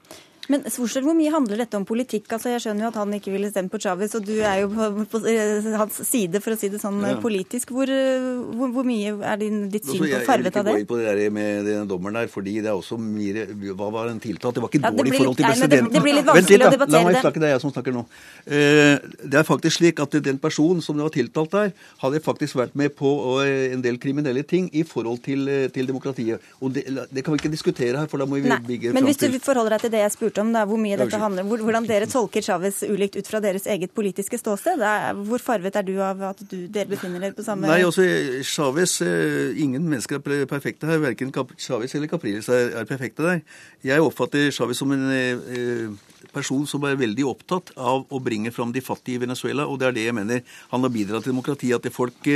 Speaker 1: Men Svorsel, hvor mye handler dette om politikk? Altså, jeg skjønner jo at han ikke ville stemme på Chávez, og du er jo på, på eh, hans side, for å si det sånn
Speaker 12: Ja.
Speaker 1: politisk. Hvor, eh, hvor, hvor mye er din, ditt syn på
Speaker 12: farvet av det? jeg vil ikke gå inn på det der med den dommeren der, fordi det er også mye Hva var den tiltalt? Det var ikke
Speaker 1: Ja,
Speaker 12: dårlig i forhold til
Speaker 1: presidenten. det- det blir litt vanskelig å debattere det.
Speaker 12: La meg snakke, det er jeg som snakker nå. Eh, Det er faktisk slik at den personen som var tiltalt der, hadde faktisk vært med på en del kriminelle ting i forhold til, til demokratiet. Og det, det kan vi ikke diskutere her, for da må vi
Speaker 1: Nei,
Speaker 12: bygge
Speaker 1: men hvis du forholder deg til det jeg spurte om, da, hvor mye dette handler, om, hvordan dere tolker Chávez ulikt ut fra deres eget politiske ståsted? Hvor farvet er du av at du, dere befinner dere på samme
Speaker 12: Nei, også Chávez eh, Ingen mennesker er perfekte her. Verken Chávez eller Capriles er, er perfekte der. Jeg oppfatter Chávez som en eh, eh, person som er veldig opptatt av å bringe fram de fattige i Venezuela, og det er det jeg mener. Han har bidratt til demokrati. At det folk,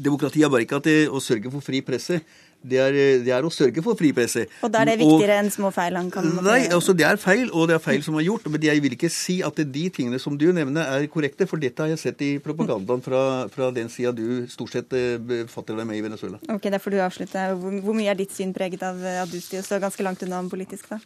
Speaker 12: demokrati er bare ikke at det, å sørge for fri presse. Det er, det er å sørge for fri presse.
Speaker 1: Og da er det viktigere enn små feil han kan
Speaker 12: Nei, altså det er feil, og det er feil som er gjort. Men jeg vil ikke si at de tingene som du nevner er korrekte, for dette har jeg sett i propagandaen fra, fra den sida du stort sett eh, befatter deg med i Venezuela.
Speaker 1: Ok, Da får du avslutte. Hvor, hvor mye er ditt syn preget av at du står ganske langt unna politisk, da?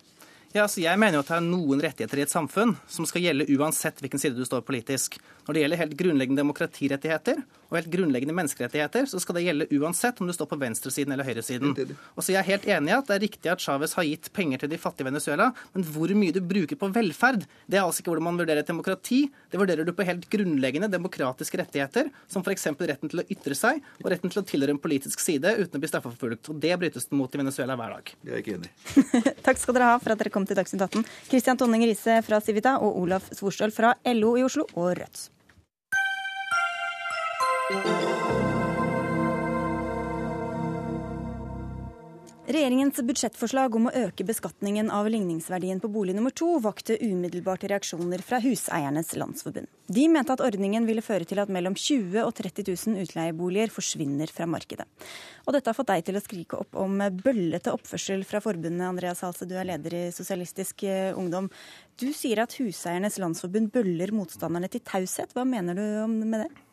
Speaker 11: Ja, altså Jeg mener jo at det er noen rettigheter i et samfunn som skal gjelde uansett hvilken side du står politisk. Når det gjelder helt grunnleggende demokratirettigheter og helt grunnleggende menneskerettigheter, så skal det gjelde uansett om du står på venstresiden eller høyresiden. Og så Jeg er helt enig i at det er riktig at Chávez har gitt penger til de fattige i Venezuela, men hvor mye du bruker på velferd, det er altså ikke hvordan man vurderer et demokrati. Det vurderer du på helt grunnleggende demokratiske rettigheter, som f.eks. retten til å ytre seg og retten til å tilhøre en politisk side uten å bli straffeforfulgt. Og det brytes det mot i Venezuela hver dag.
Speaker 12: Det er jeg ikke enig i.
Speaker 1: Takk skal dere ha for at dere kom til Dagsnytt 18. Kristian Tonning Riise fra Civita og Olaf Svorstøl fra LO i Oslo og Rødt. Regjeringens budsjettforslag om å øke beskatningen av ligningsverdien på bolig nummer to vakte umiddelbart reaksjoner fra Huseiernes Landsforbund. De mente at ordningen ville føre til at mellom 20 og 30 000 utleieboliger forsvinner fra markedet. Og dette har fått deg til å skrike opp om bøllete oppførsel fra forbundet, Andreas Halse, du er leder i Sosialistisk eh, Ungdom. Du sier at Huseiernes Landsforbund bøller motstanderne til taushet. Hva mener du med det?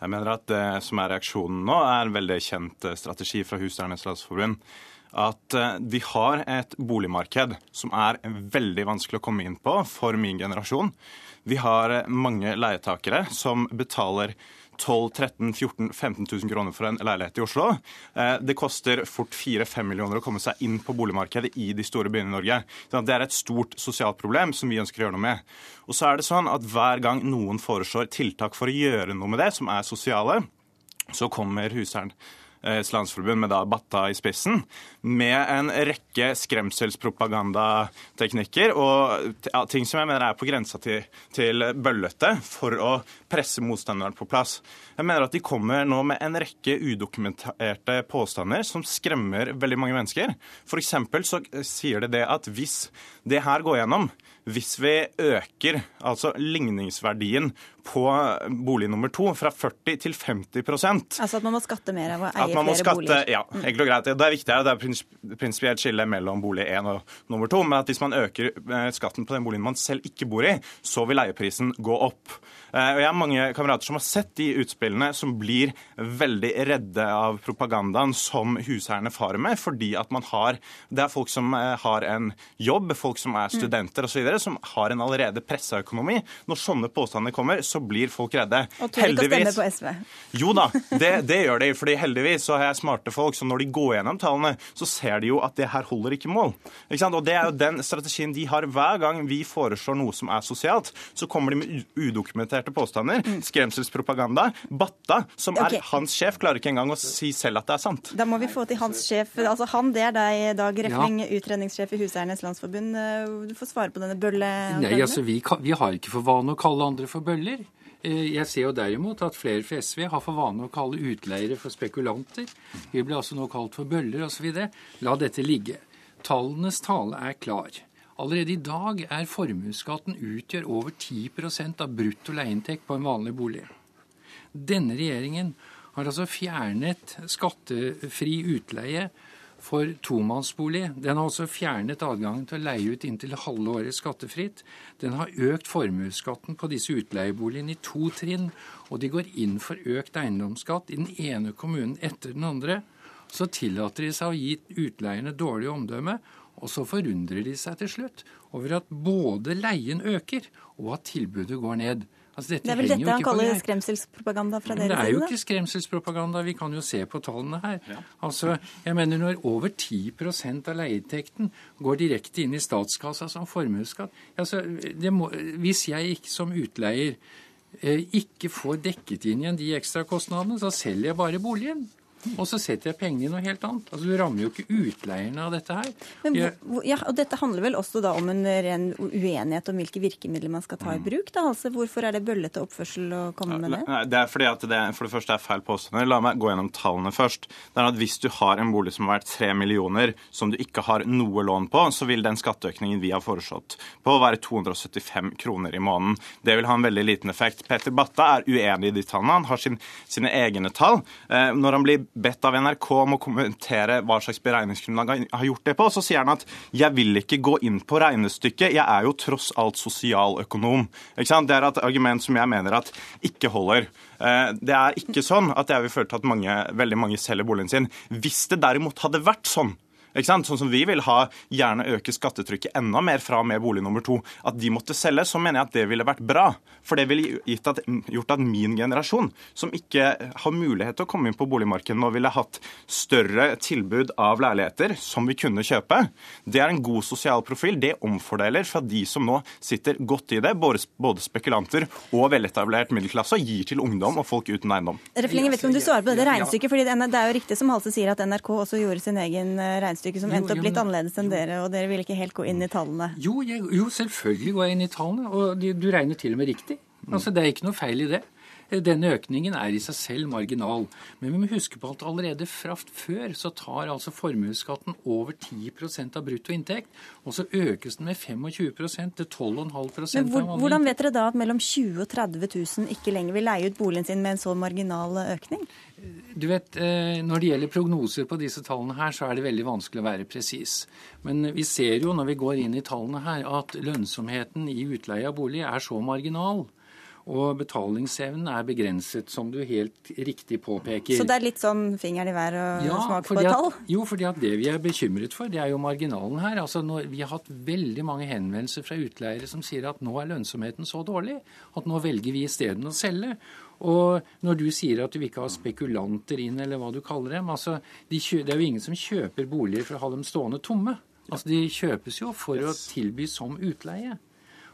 Speaker 13: Jeg mener at det som er reaksjonen nå, er en veldig kjent eh, strategi fra Huseiernes Landsforbund at eh, vi har et boligmarked som er veldig vanskelig å komme inn på for min generasjon. Vi har eh, mange leietakere som betaler 12 13 14 15 000 kroner for en leilighet i Oslo. Eh, det koster fort 4-5 millioner å komme seg inn på boligmarkedet i de store byene i Norge. Det er et stort sosialt problem som vi ønsker å gjøre noe med. Og så er det sånn at Hver gang noen foreslår tiltak for å gjøre noe med det, som er sosiale, så kommer huseieren Landsforbund med da Batta i spissen, med en rekke skremselspropagandateknikker og ting som jeg mener er på grensa til, til bøllete for å presse motstanderen på plass. Jeg mener at de kommer nå med en rekke udokumenterte påstander som skremmer veldig mange mennesker. F.eks. så sier det det at hvis det her går gjennom, hvis vi øker altså ligningsverdien på bolig nummer to fra 40 til 50%
Speaker 1: Altså at man må skatte mer av å eie
Speaker 13: flere
Speaker 1: skatte, boliger?
Speaker 13: Ja, enkelt og greit. Det er viktig, det er prinsipielt skille mellom bolig én og nummer to. Men at hvis man øker eh, skatten på den boligen man selv ikke bor i, så vil leieprisen gå opp. Eh, og Jeg mange kamerater som har sett de utspillene som blir veldig redde av propagandaen som husherrene farer med, fordi at man har Det er folk som eh, har en jobb, folk som er studenter osv., som har en allerede pressa økonomi. Når sånne påstander kommer, så blir folk redde.
Speaker 1: Og tør ikke å stemme på SV?
Speaker 13: Jo da, det, det gjør de. fordi heldigvis så har jeg smarte folk, så når de går gjennom tallene, så ser de jo at det her holder ikke mål. Ikke sant? Og det er jo den strategien de har hver gang vi foreslår noe som er sosialt. Så kommer de med udokumenterte påstander. Mm. Skremselspropaganda. Batta, som okay. er hans sjef, klarer ikke engang å si selv at det er sant.
Speaker 1: Da må vi få til hans sjef. Altså Han, det er deg, Dag Refling, ja. utredningssjef i Huseiernes Landsforbund. Du får svare på denne bølle...
Speaker 14: Nei, altså vi, vi har ikke for vane å kalle andre for bøller. Eh, jeg ser jo derimot at flere fra SV har for vane å kalle utleiere for spekulanter. Vi blir altså nå kalt for bøller osv. La dette ligge. Tallenes tale er klar. Allerede i dag er formuesskatten utgjør over 10 av brutto leieinntekt på en vanlig bolig. Denne regjeringen har altså fjernet skattefri utleie for tomannsbolig. Den har også fjernet adgangen til å leie ut inntil halve året skattefritt. Den har økt formuesskatten på disse utleieboligene i to trinn, og de går inn for økt eiendomsskatt i den ene kommunen etter den andre. Så tillater de seg å gi utleierne dårlig omdømme, og så forundrer de seg til slutt over at både leien øker, og at tilbudet går ned.
Speaker 1: Altså, det er vel dette han kaller skremselspropaganda fra deres
Speaker 14: side? Det er jo ikke skremselspropaganda. Vi kan jo se på tallene her. Ja. Altså, jeg mener Når over 10% av leieinntekten går direkte inn i statskassa som formuesskatt altså, Hvis jeg ikke som utleier eh, ikke får dekket inn igjen de ekstrakostnadene, så selger jeg bare boligen. Og så setter jeg pengene i noe helt annet. Altså, Du rammer jo ikke utleierne av dette her.
Speaker 1: Men, ja, og Dette handler vel også da om en ren uenighet om hvilke virkemidler man skal ta i mm. bruk? da, altså Hvorfor er det bøllete oppførsel å komme med det?
Speaker 13: Det er fordi at det for det første er feil påstander. La meg gå gjennom tallene først. Det er at Hvis du har en bolig som er verdt 3 millioner, som du ikke har noe lån på, så vil den skatteøkningen vi har foreslått på være 275 kroner i måneden. Det vil ha en veldig liten effekt. Peter Batta er uenig i de tallene. Han har sin, sine egne tall. Eh, når han blir bedt av NRK om å kommentere hva slags beregningsgrunnlag han har gjort det på, så sier han at 'jeg vil ikke gå inn på regnestykket, jeg er jo tross alt sosialøkonom'. Det er et argument som jeg mener at ikke holder. Eh, det er ikke sånn at jeg vil føle til at mange, veldig mange selger boligen sin. Hvis det derimot hadde vært sånn? Sånn som vi vil ha gjerne øke skattetrykket enda mer fra med bolig nummer to. At de måtte selge, så mener jeg at det ville vært bra. For det ville gitt at, gjort at min generasjon, som ikke har mulighet til å komme inn på boligmarkedet nå, ville hatt større tilbud av leiligheter som vi kunne kjøpe. Det er en god sosial profil. Det omfordeler fra de som nå sitter godt i det, både spekulanter og veletablert middelklasse, og gir til ungdom og folk uten eiendom.
Speaker 1: Refling, jeg vet ikke om du svarer på det regnestykket, fordi det er jo riktig som Halse sier at NRK også gjorde sin egen eh, regnestykke som endte opp litt annerledes enn dere, og dere ville ikke helt gå inn i tallene?
Speaker 14: Jo, jeg, jo selvfølgelig går jeg inn i tallene, og du regner til og med riktig. Altså, Det er ikke noe feil i det. Denne økningen er i seg selv marginal. Men vi må huske på at allerede fra før så tar altså formuesskatten over 10% av bruttoinntekt, og så økes den med 25% til 12,5%
Speaker 1: Men hvor, Hvordan vet dere da at mellom 20 000 og 30 000 ikke lenger vil leie ut boligen sin med en så marginal økning?
Speaker 14: Du vet, eh, Når det gjelder prognoser på disse tallene, her, så er det veldig vanskelig å være presis. Men vi ser jo når vi går inn i tallene her, at lønnsomheten i utleie av bolig er så marginal og betalingsevnen er begrenset, som du helt riktig påpeker.
Speaker 1: Så det er litt sånn fingeren i været og ja, smak på et tall?
Speaker 14: Jo, fordi at det vi er bekymret for, det er jo marginalen her. Altså, når, vi har hatt veldig mange henvendelser fra utleiere som sier at nå er lønnsomheten så dårlig at nå velger vi isteden å selge. Og når du sier at du ikke har spekulanter inn, eller hva du kaller dem altså, de Det er jo ingen som kjøper boliger for å ha dem stående tomme. Altså, De kjøpes jo for å tilby som utleie.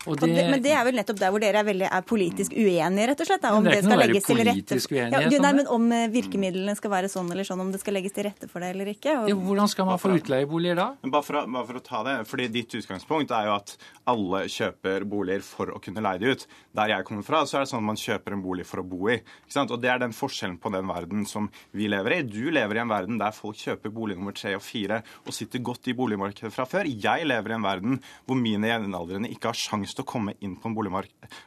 Speaker 1: Det, men det er vel nettopp der hvor dere er, veldig, er politisk uenige, rett og slett? Da, om det, det skal legges til rette ja, du, nei, men Om eh, virkemidlene skal være sånn eller sånn, om det skal legges til rette for det eller ikke?
Speaker 14: Og... Ja, hvordan skal man få utleieboliger da?
Speaker 13: Bare for, å, bare for, å, ta det, fordi Ditt utgangspunkt er jo at alle kjøper boliger for å kunne leie de ut. Der jeg kommer fra, så er det sånn at man kjøper en bolig for å bo i. Og Det er den forskjellen på den verden som vi lever i. Du lever i en verden der folk kjøper bolig nummer tre og fire og sitter godt i boligmarkedet fra før. Jeg lever i en verden hvor mine jevnaldrende ikke har sjanse til å komme inn på,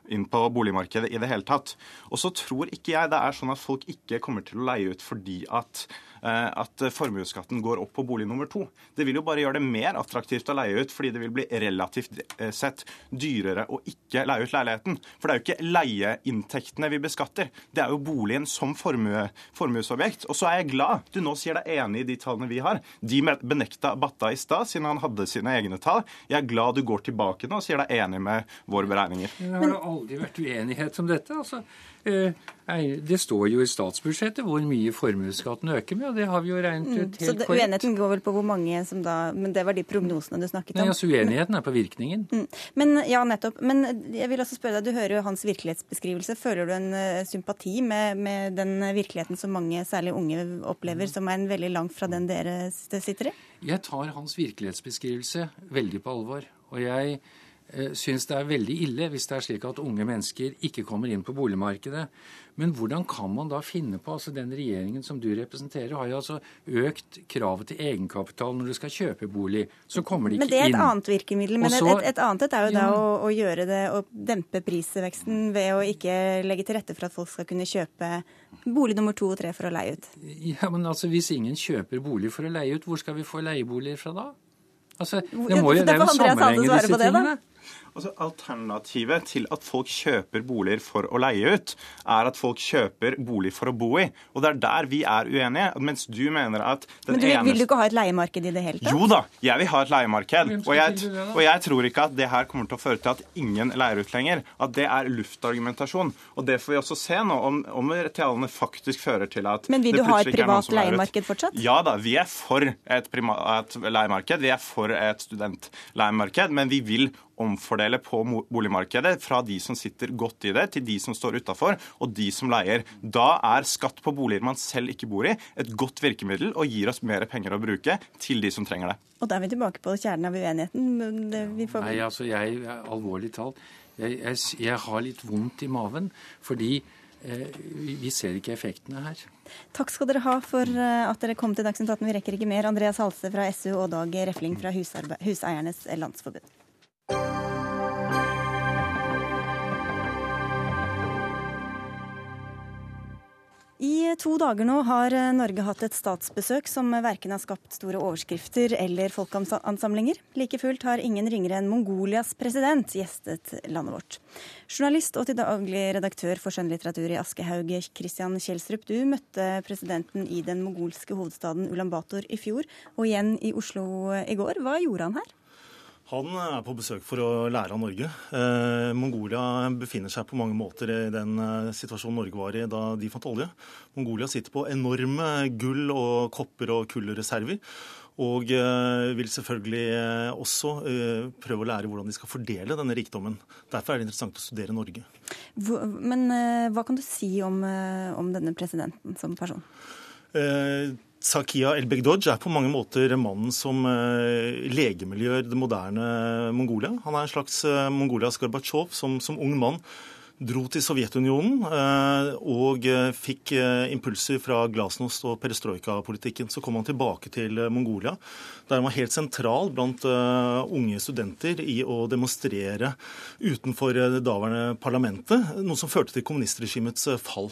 Speaker 13: inn på, boligmarkedet i det hele tatt. Og så tror ikke jeg det er sånn at folk ikke kommer til å leie ut fordi at at formuesskatten går opp på bolig nummer to. Det vil jo bare gjøre det mer attraktivt å leie ut, fordi det vil bli relativt eh, sett dyrere å ikke leie ut leiligheten. For det er jo ikke leieinntektene vi beskatter, det er jo boligen som formue, formuesobjekt. Og så er jeg glad du nå sier deg enig i de tallene vi har. De benekta Batta i stad, siden han hadde sine egne tall. Jeg er glad du går tilbake nå og sier deg enig med våre beregninger.
Speaker 14: Det har aldri vært uenighet om dette. altså. Eh, det står jo i statsbudsjettet hvor mye formuesskatten øker med, og det har vi jo regnet ut
Speaker 1: mm, helt korrekt. Så uenigheten går vel på hvor mange som da Men det var de prognosene du snakket om?
Speaker 14: Nei, altså Uenigheten er på virkningen. Mm.
Speaker 1: Men ja, nettopp. Men jeg vil også spørre deg, du hører jo hans virkelighetsbeskrivelse. Føler du en uh, sympati med, med, den virkeligheten som mange, særlig unge, opplever, mm. som er en veldig langt fra den dere sitter i?
Speaker 14: Jeg tar hans virkelighetsbeskrivelse veldig på alvor. Og jeg Eh, syns det er veldig ille hvis det er slik at unge mennesker ikke kommer inn på boligmarkedet. Men hvordan kan man da finne på altså Den regjeringen som du representerer, har jo altså økt kravet til egenkapital når du skal kjøpe bolig. Så kommer de ikke inn.
Speaker 1: Men det er et annet virkemiddel. Men så, et, et, annet et er jo ja, da å, å, gjøre det å dempe prisveksten ved å ikke legge til rette for at folk skal kunne kjøpe bolig nummer to og tre for å leie ut.
Speaker 14: Ja, men altså Hvis ingen kjøper bolig for å leie ut, hvor skal vi få leieboliger fra da? Altså, det, må jo, det er jo sammenheng i disse tingene.
Speaker 13: Altså, alternativet til at folk kjøper boliger for å leie ut, er at folk kjøper bolig for å bo i. Og det er der vi er uenige. Mens du mener at
Speaker 1: den Men du, eneste... Vil du ikke ha et leiemarked i det hele tatt?
Speaker 13: Jo da, jeg vil ha et leiemarked. Og jeg, og jeg tror ikke at det her kommer til å føre til at ingen leier ut lenger. At det er luftargumentasjon. Og det får vi også se nå, om, om tallene faktisk fører til at
Speaker 1: Men vil du ha et privat leiemarked fortsatt?
Speaker 13: Ja da, vi er for et, et leiemarked. Vi er for et studentleiemarked. Men vi vil omfordele på boligmarkedet fra de som sitter godt i det, til de som står utafor, og de som leier. Da er skatt på boliger man selv ikke bor i, et godt virkemiddel og gir oss mer penger å bruke til de som trenger det.
Speaker 1: Og da er vi tilbake på kjernen av uenigheten.
Speaker 14: Får... Nei, altså jeg, alvorlig talt, jeg, jeg, jeg har litt vondt i maven fordi eh, vi ser ikke effektene her.
Speaker 1: Takk skal dere ha for eh, at dere kom til Dagsnytt 18. Vi rekker ikke mer. Andreas Halse fra SU og Dag Refling fra Huseiernes Landsforbund. I to dager nå har Norge hatt et statsbesøk som verken har skapt store overskrifter eller folkeansamlinger. Like fullt har ingen ringere enn Mongolias president gjestet landet vårt. Journalist og til daglig redaktør for skjønnlitteratur i Aschehoug, Christian Kjelsrup, du møtte presidenten i den mongolske hovedstaden Ulan Bator i fjor, og igjen i Oslo i går. Hva gjorde han her?
Speaker 15: Han er på besøk for å lære av Norge. Eh, Mongolia befinner seg på mange måter i den eh, situasjonen Norge var i da de fant olje. Mongolia sitter på enorme gull- og kopper- og kullreserver. Og eh, vil selvfølgelig eh, også eh, prøve å lære hvordan de skal fordele denne rikdommen. Derfor er det interessant å studere Norge.
Speaker 1: Hvor, men hva kan du si om, om denne presidenten som person?
Speaker 15: Eh, Sakia El-Begdoj er på mange måter mannen som legemiljøer det moderne Mongolia. Han er en slags eh, Mongolias Gorbatsjov som, som ung mann dro til Sovjetunionen eh, og fikk impulser fra glasnost og perestrojka-politikken. Så kom han tilbake til Mongolia, der han var helt sentral blant unge studenter i å demonstrere utenfor det daværende parlamentet, noe som førte til kommunistregimets fall.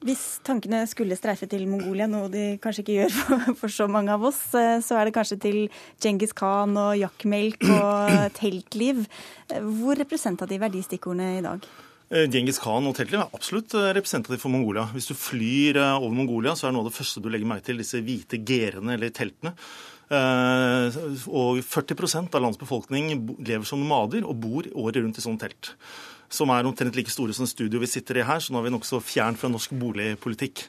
Speaker 1: Hvis tankene skulle streife til Mongolia, noe de kanskje ikke gjør for, for, så mange av oss, eh, så er det kanskje til Djengis Khan og jakkmelk og teltliv. Hvor representative er de stikkordene i dag?
Speaker 15: Eh, Djengis Khan og teltliv er absolutt eh, representativ for Mongolia. Hvis du flyr over Mongolia, så er noe av det første du legger merke til disse hvite gerene eller teltene. Og 40% av landets befolkning lever som nomader og bor året rundt i sånne telt som er omtrent like store som studio vi sitter i her, så nå er vi nokså fjern fra norsk boligpolitikk.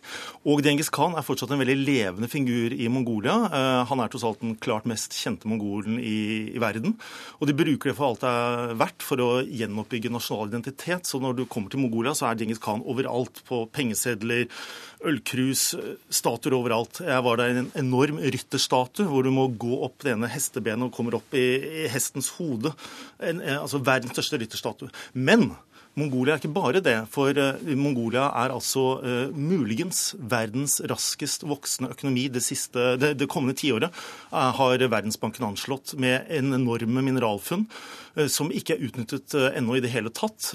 Speaker 15: Og Djengis Khan er fortsatt en veldig levende figur i Mongolia. Uh, han er tross alt den klart mest kjente mongolen i, i, verden. Og de bruker det for alt det er verdt for å gjenoppbygge nasjonal identitet. Så når du kommer til Mongolia, så er Djengis Khan overalt. På pengesedler, ølkrus, statuer overalt. Jeg var der i en enorm rytterstatue hvor du må gå opp det ene hestebenet og kommer opp i, i hestens hode. En, altså verdens største rytterstatue. Men Mongolia er ikke bare det, for uh, Mongolia er altså uh, muligens verdens raskest voksende økonomi det, siste, det, det kommende tiåret, uh, har Verdensbanken anslått, med en enorme mineralfunn som ikke er utnyttet ennå i det hele tatt.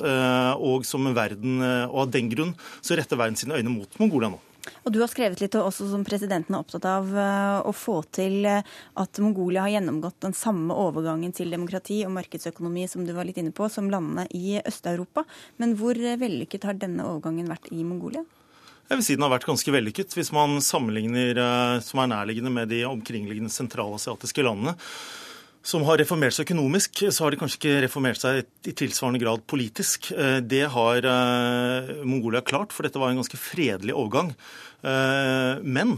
Speaker 15: Og som verden, og av den grunn så retter verden sine øyne mot Mongolia nå.
Speaker 1: Og Du har skrevet litt også som presidenten er opptatt av eh, å få til eh, at Mongolia har gjennomgått den samme overgangen til demokrati og markedsøkonomi som du var litt inne på, som landene i Øst-Europa. Men hvor vellykket har denne overgangen vært i Mongolia?
Speaker 15: Jeg vil si den har vært ganske vellykket, hvis man sammenligner eh, som er nærliggende med de omkringliggende sentralasiatiske landene som har reformert seg økonomisk, så har de kanskje ikke reformert seg i tilsvarende grad politisk. Eh, det har eh, Mongolia klart, for dette var en ganske fredelig overgang. Eh, men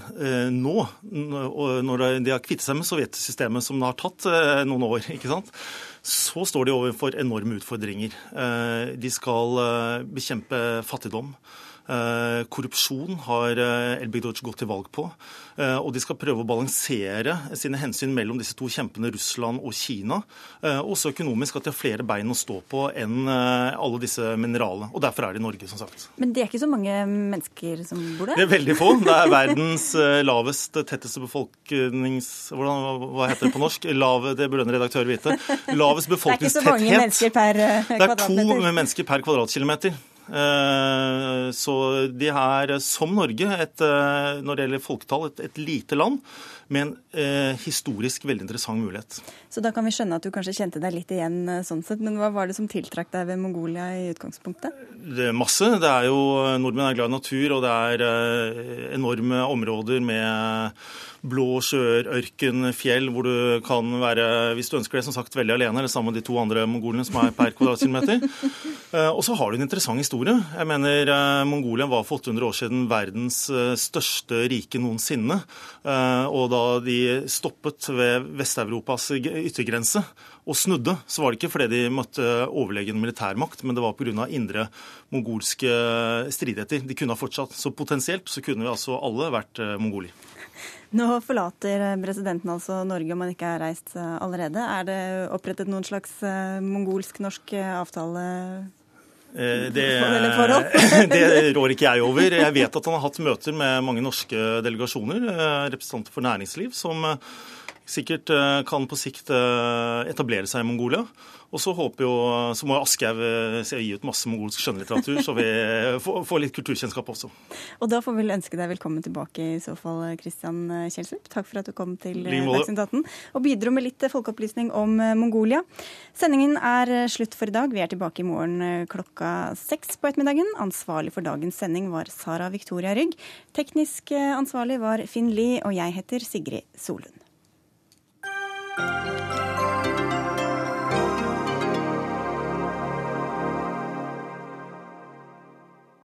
Speaker 15: nå, når de har kvittet seg med sovjetsystemet, som det har tatt noen år, så står de overfor enorme utfordringer. De skal bekjempe fattigdom. Eh, korrupsjon har eh, Elbegdoj gått til valg på. Eh, og de skal prøve å balansere sine hensyn mellom disse to kjempene Russland og Kina. Også økonomisk at de har flere bein å stå på enn alle disse mineralene. Og derfor er de i Norge, som sagt.
Speaker 1: Men det er ikke så mange mennesker som bor der?
Speaker 15: Det er veldig få. Det er verdens lavest, tetteste befolknings... Hvordan, hva heter det på norsk? Lav, det burde en redaktør vite. Lavest befolkningstetthet.
Speaker 1: Det er ikke så mange mennesker per kvadratmeter.
Speaker 15: Det er to mennesker per kvadratkilometer. Eh, så de er, som Norge, et, eh, når det gjelder folketall, et, et lite land med en eh, historisk veldig interessant mulighet.
Speaker 1: Så da kan vi skjønne at du kanskje kjente deg litt igjen sånn sett. Men hva var det som tiltrakk deg ved Mongolia i utgangspunktet?
Speaker 15: Det er masse. Det er jo, Nordmenn er glad i natur, og det er enorme områder med blå sjøer, ørken, fjell, hvor du kan være, hvis du ønsker det, som sagt, veldig alene, eller sammen med de to andre mongolene som er per kvadratkilometer. Eh, og så har du en interessant historie. Jeg mener, eh, Mongolia var for 800 år siden verdens eh, største rike noensinne. Og da de stoppet ved Vest-Europas yttergrense og snudde, så var det ikke fordi de møtte overlegen militærmakt, men det var pga. indre mongolske stridigheter. De kunne ha fortsatt. Så potensielt så kunne vi altså alle vært mongoler.
Speaker 1: Nå forlater presidenten altså Norge om han ikke har reist eh, allerede. Er det opprettet noen slags eh, mongolsk-norsk eh, avtale?
Speaker 15: Det, det, rår ikke jeg over. Jeg vet at han har hatt møter med mange norske delegasjoner, representanter for næringsliv, som sikkert eh, kan på sikt eh, etablere seg i Mongolia. Og så håper jo, så må Aschehoug eh, gi ut masse mongolsk skjønnlitteratur, så vi får, litt kulturkjennskap også.
Speaker 1: Og da får vi vel ønske deg velkommen tilbake i så fall, Kristian Kjelsrup. Takk for at du kom til
Speaker 15: måte.
Speaker 1: Dagsnytt 18 og bidro med litt folkeopplysning om Mongolia. Sendingen er slutt for i dag. Vi er tilbake i morgen klokka seks på ettermiddagen. Ansvarlig for dagens sending var Sara Victoria Rygg. Teknisk ansvarlig var Finn Lie, og jeg heter Sigrid Solund.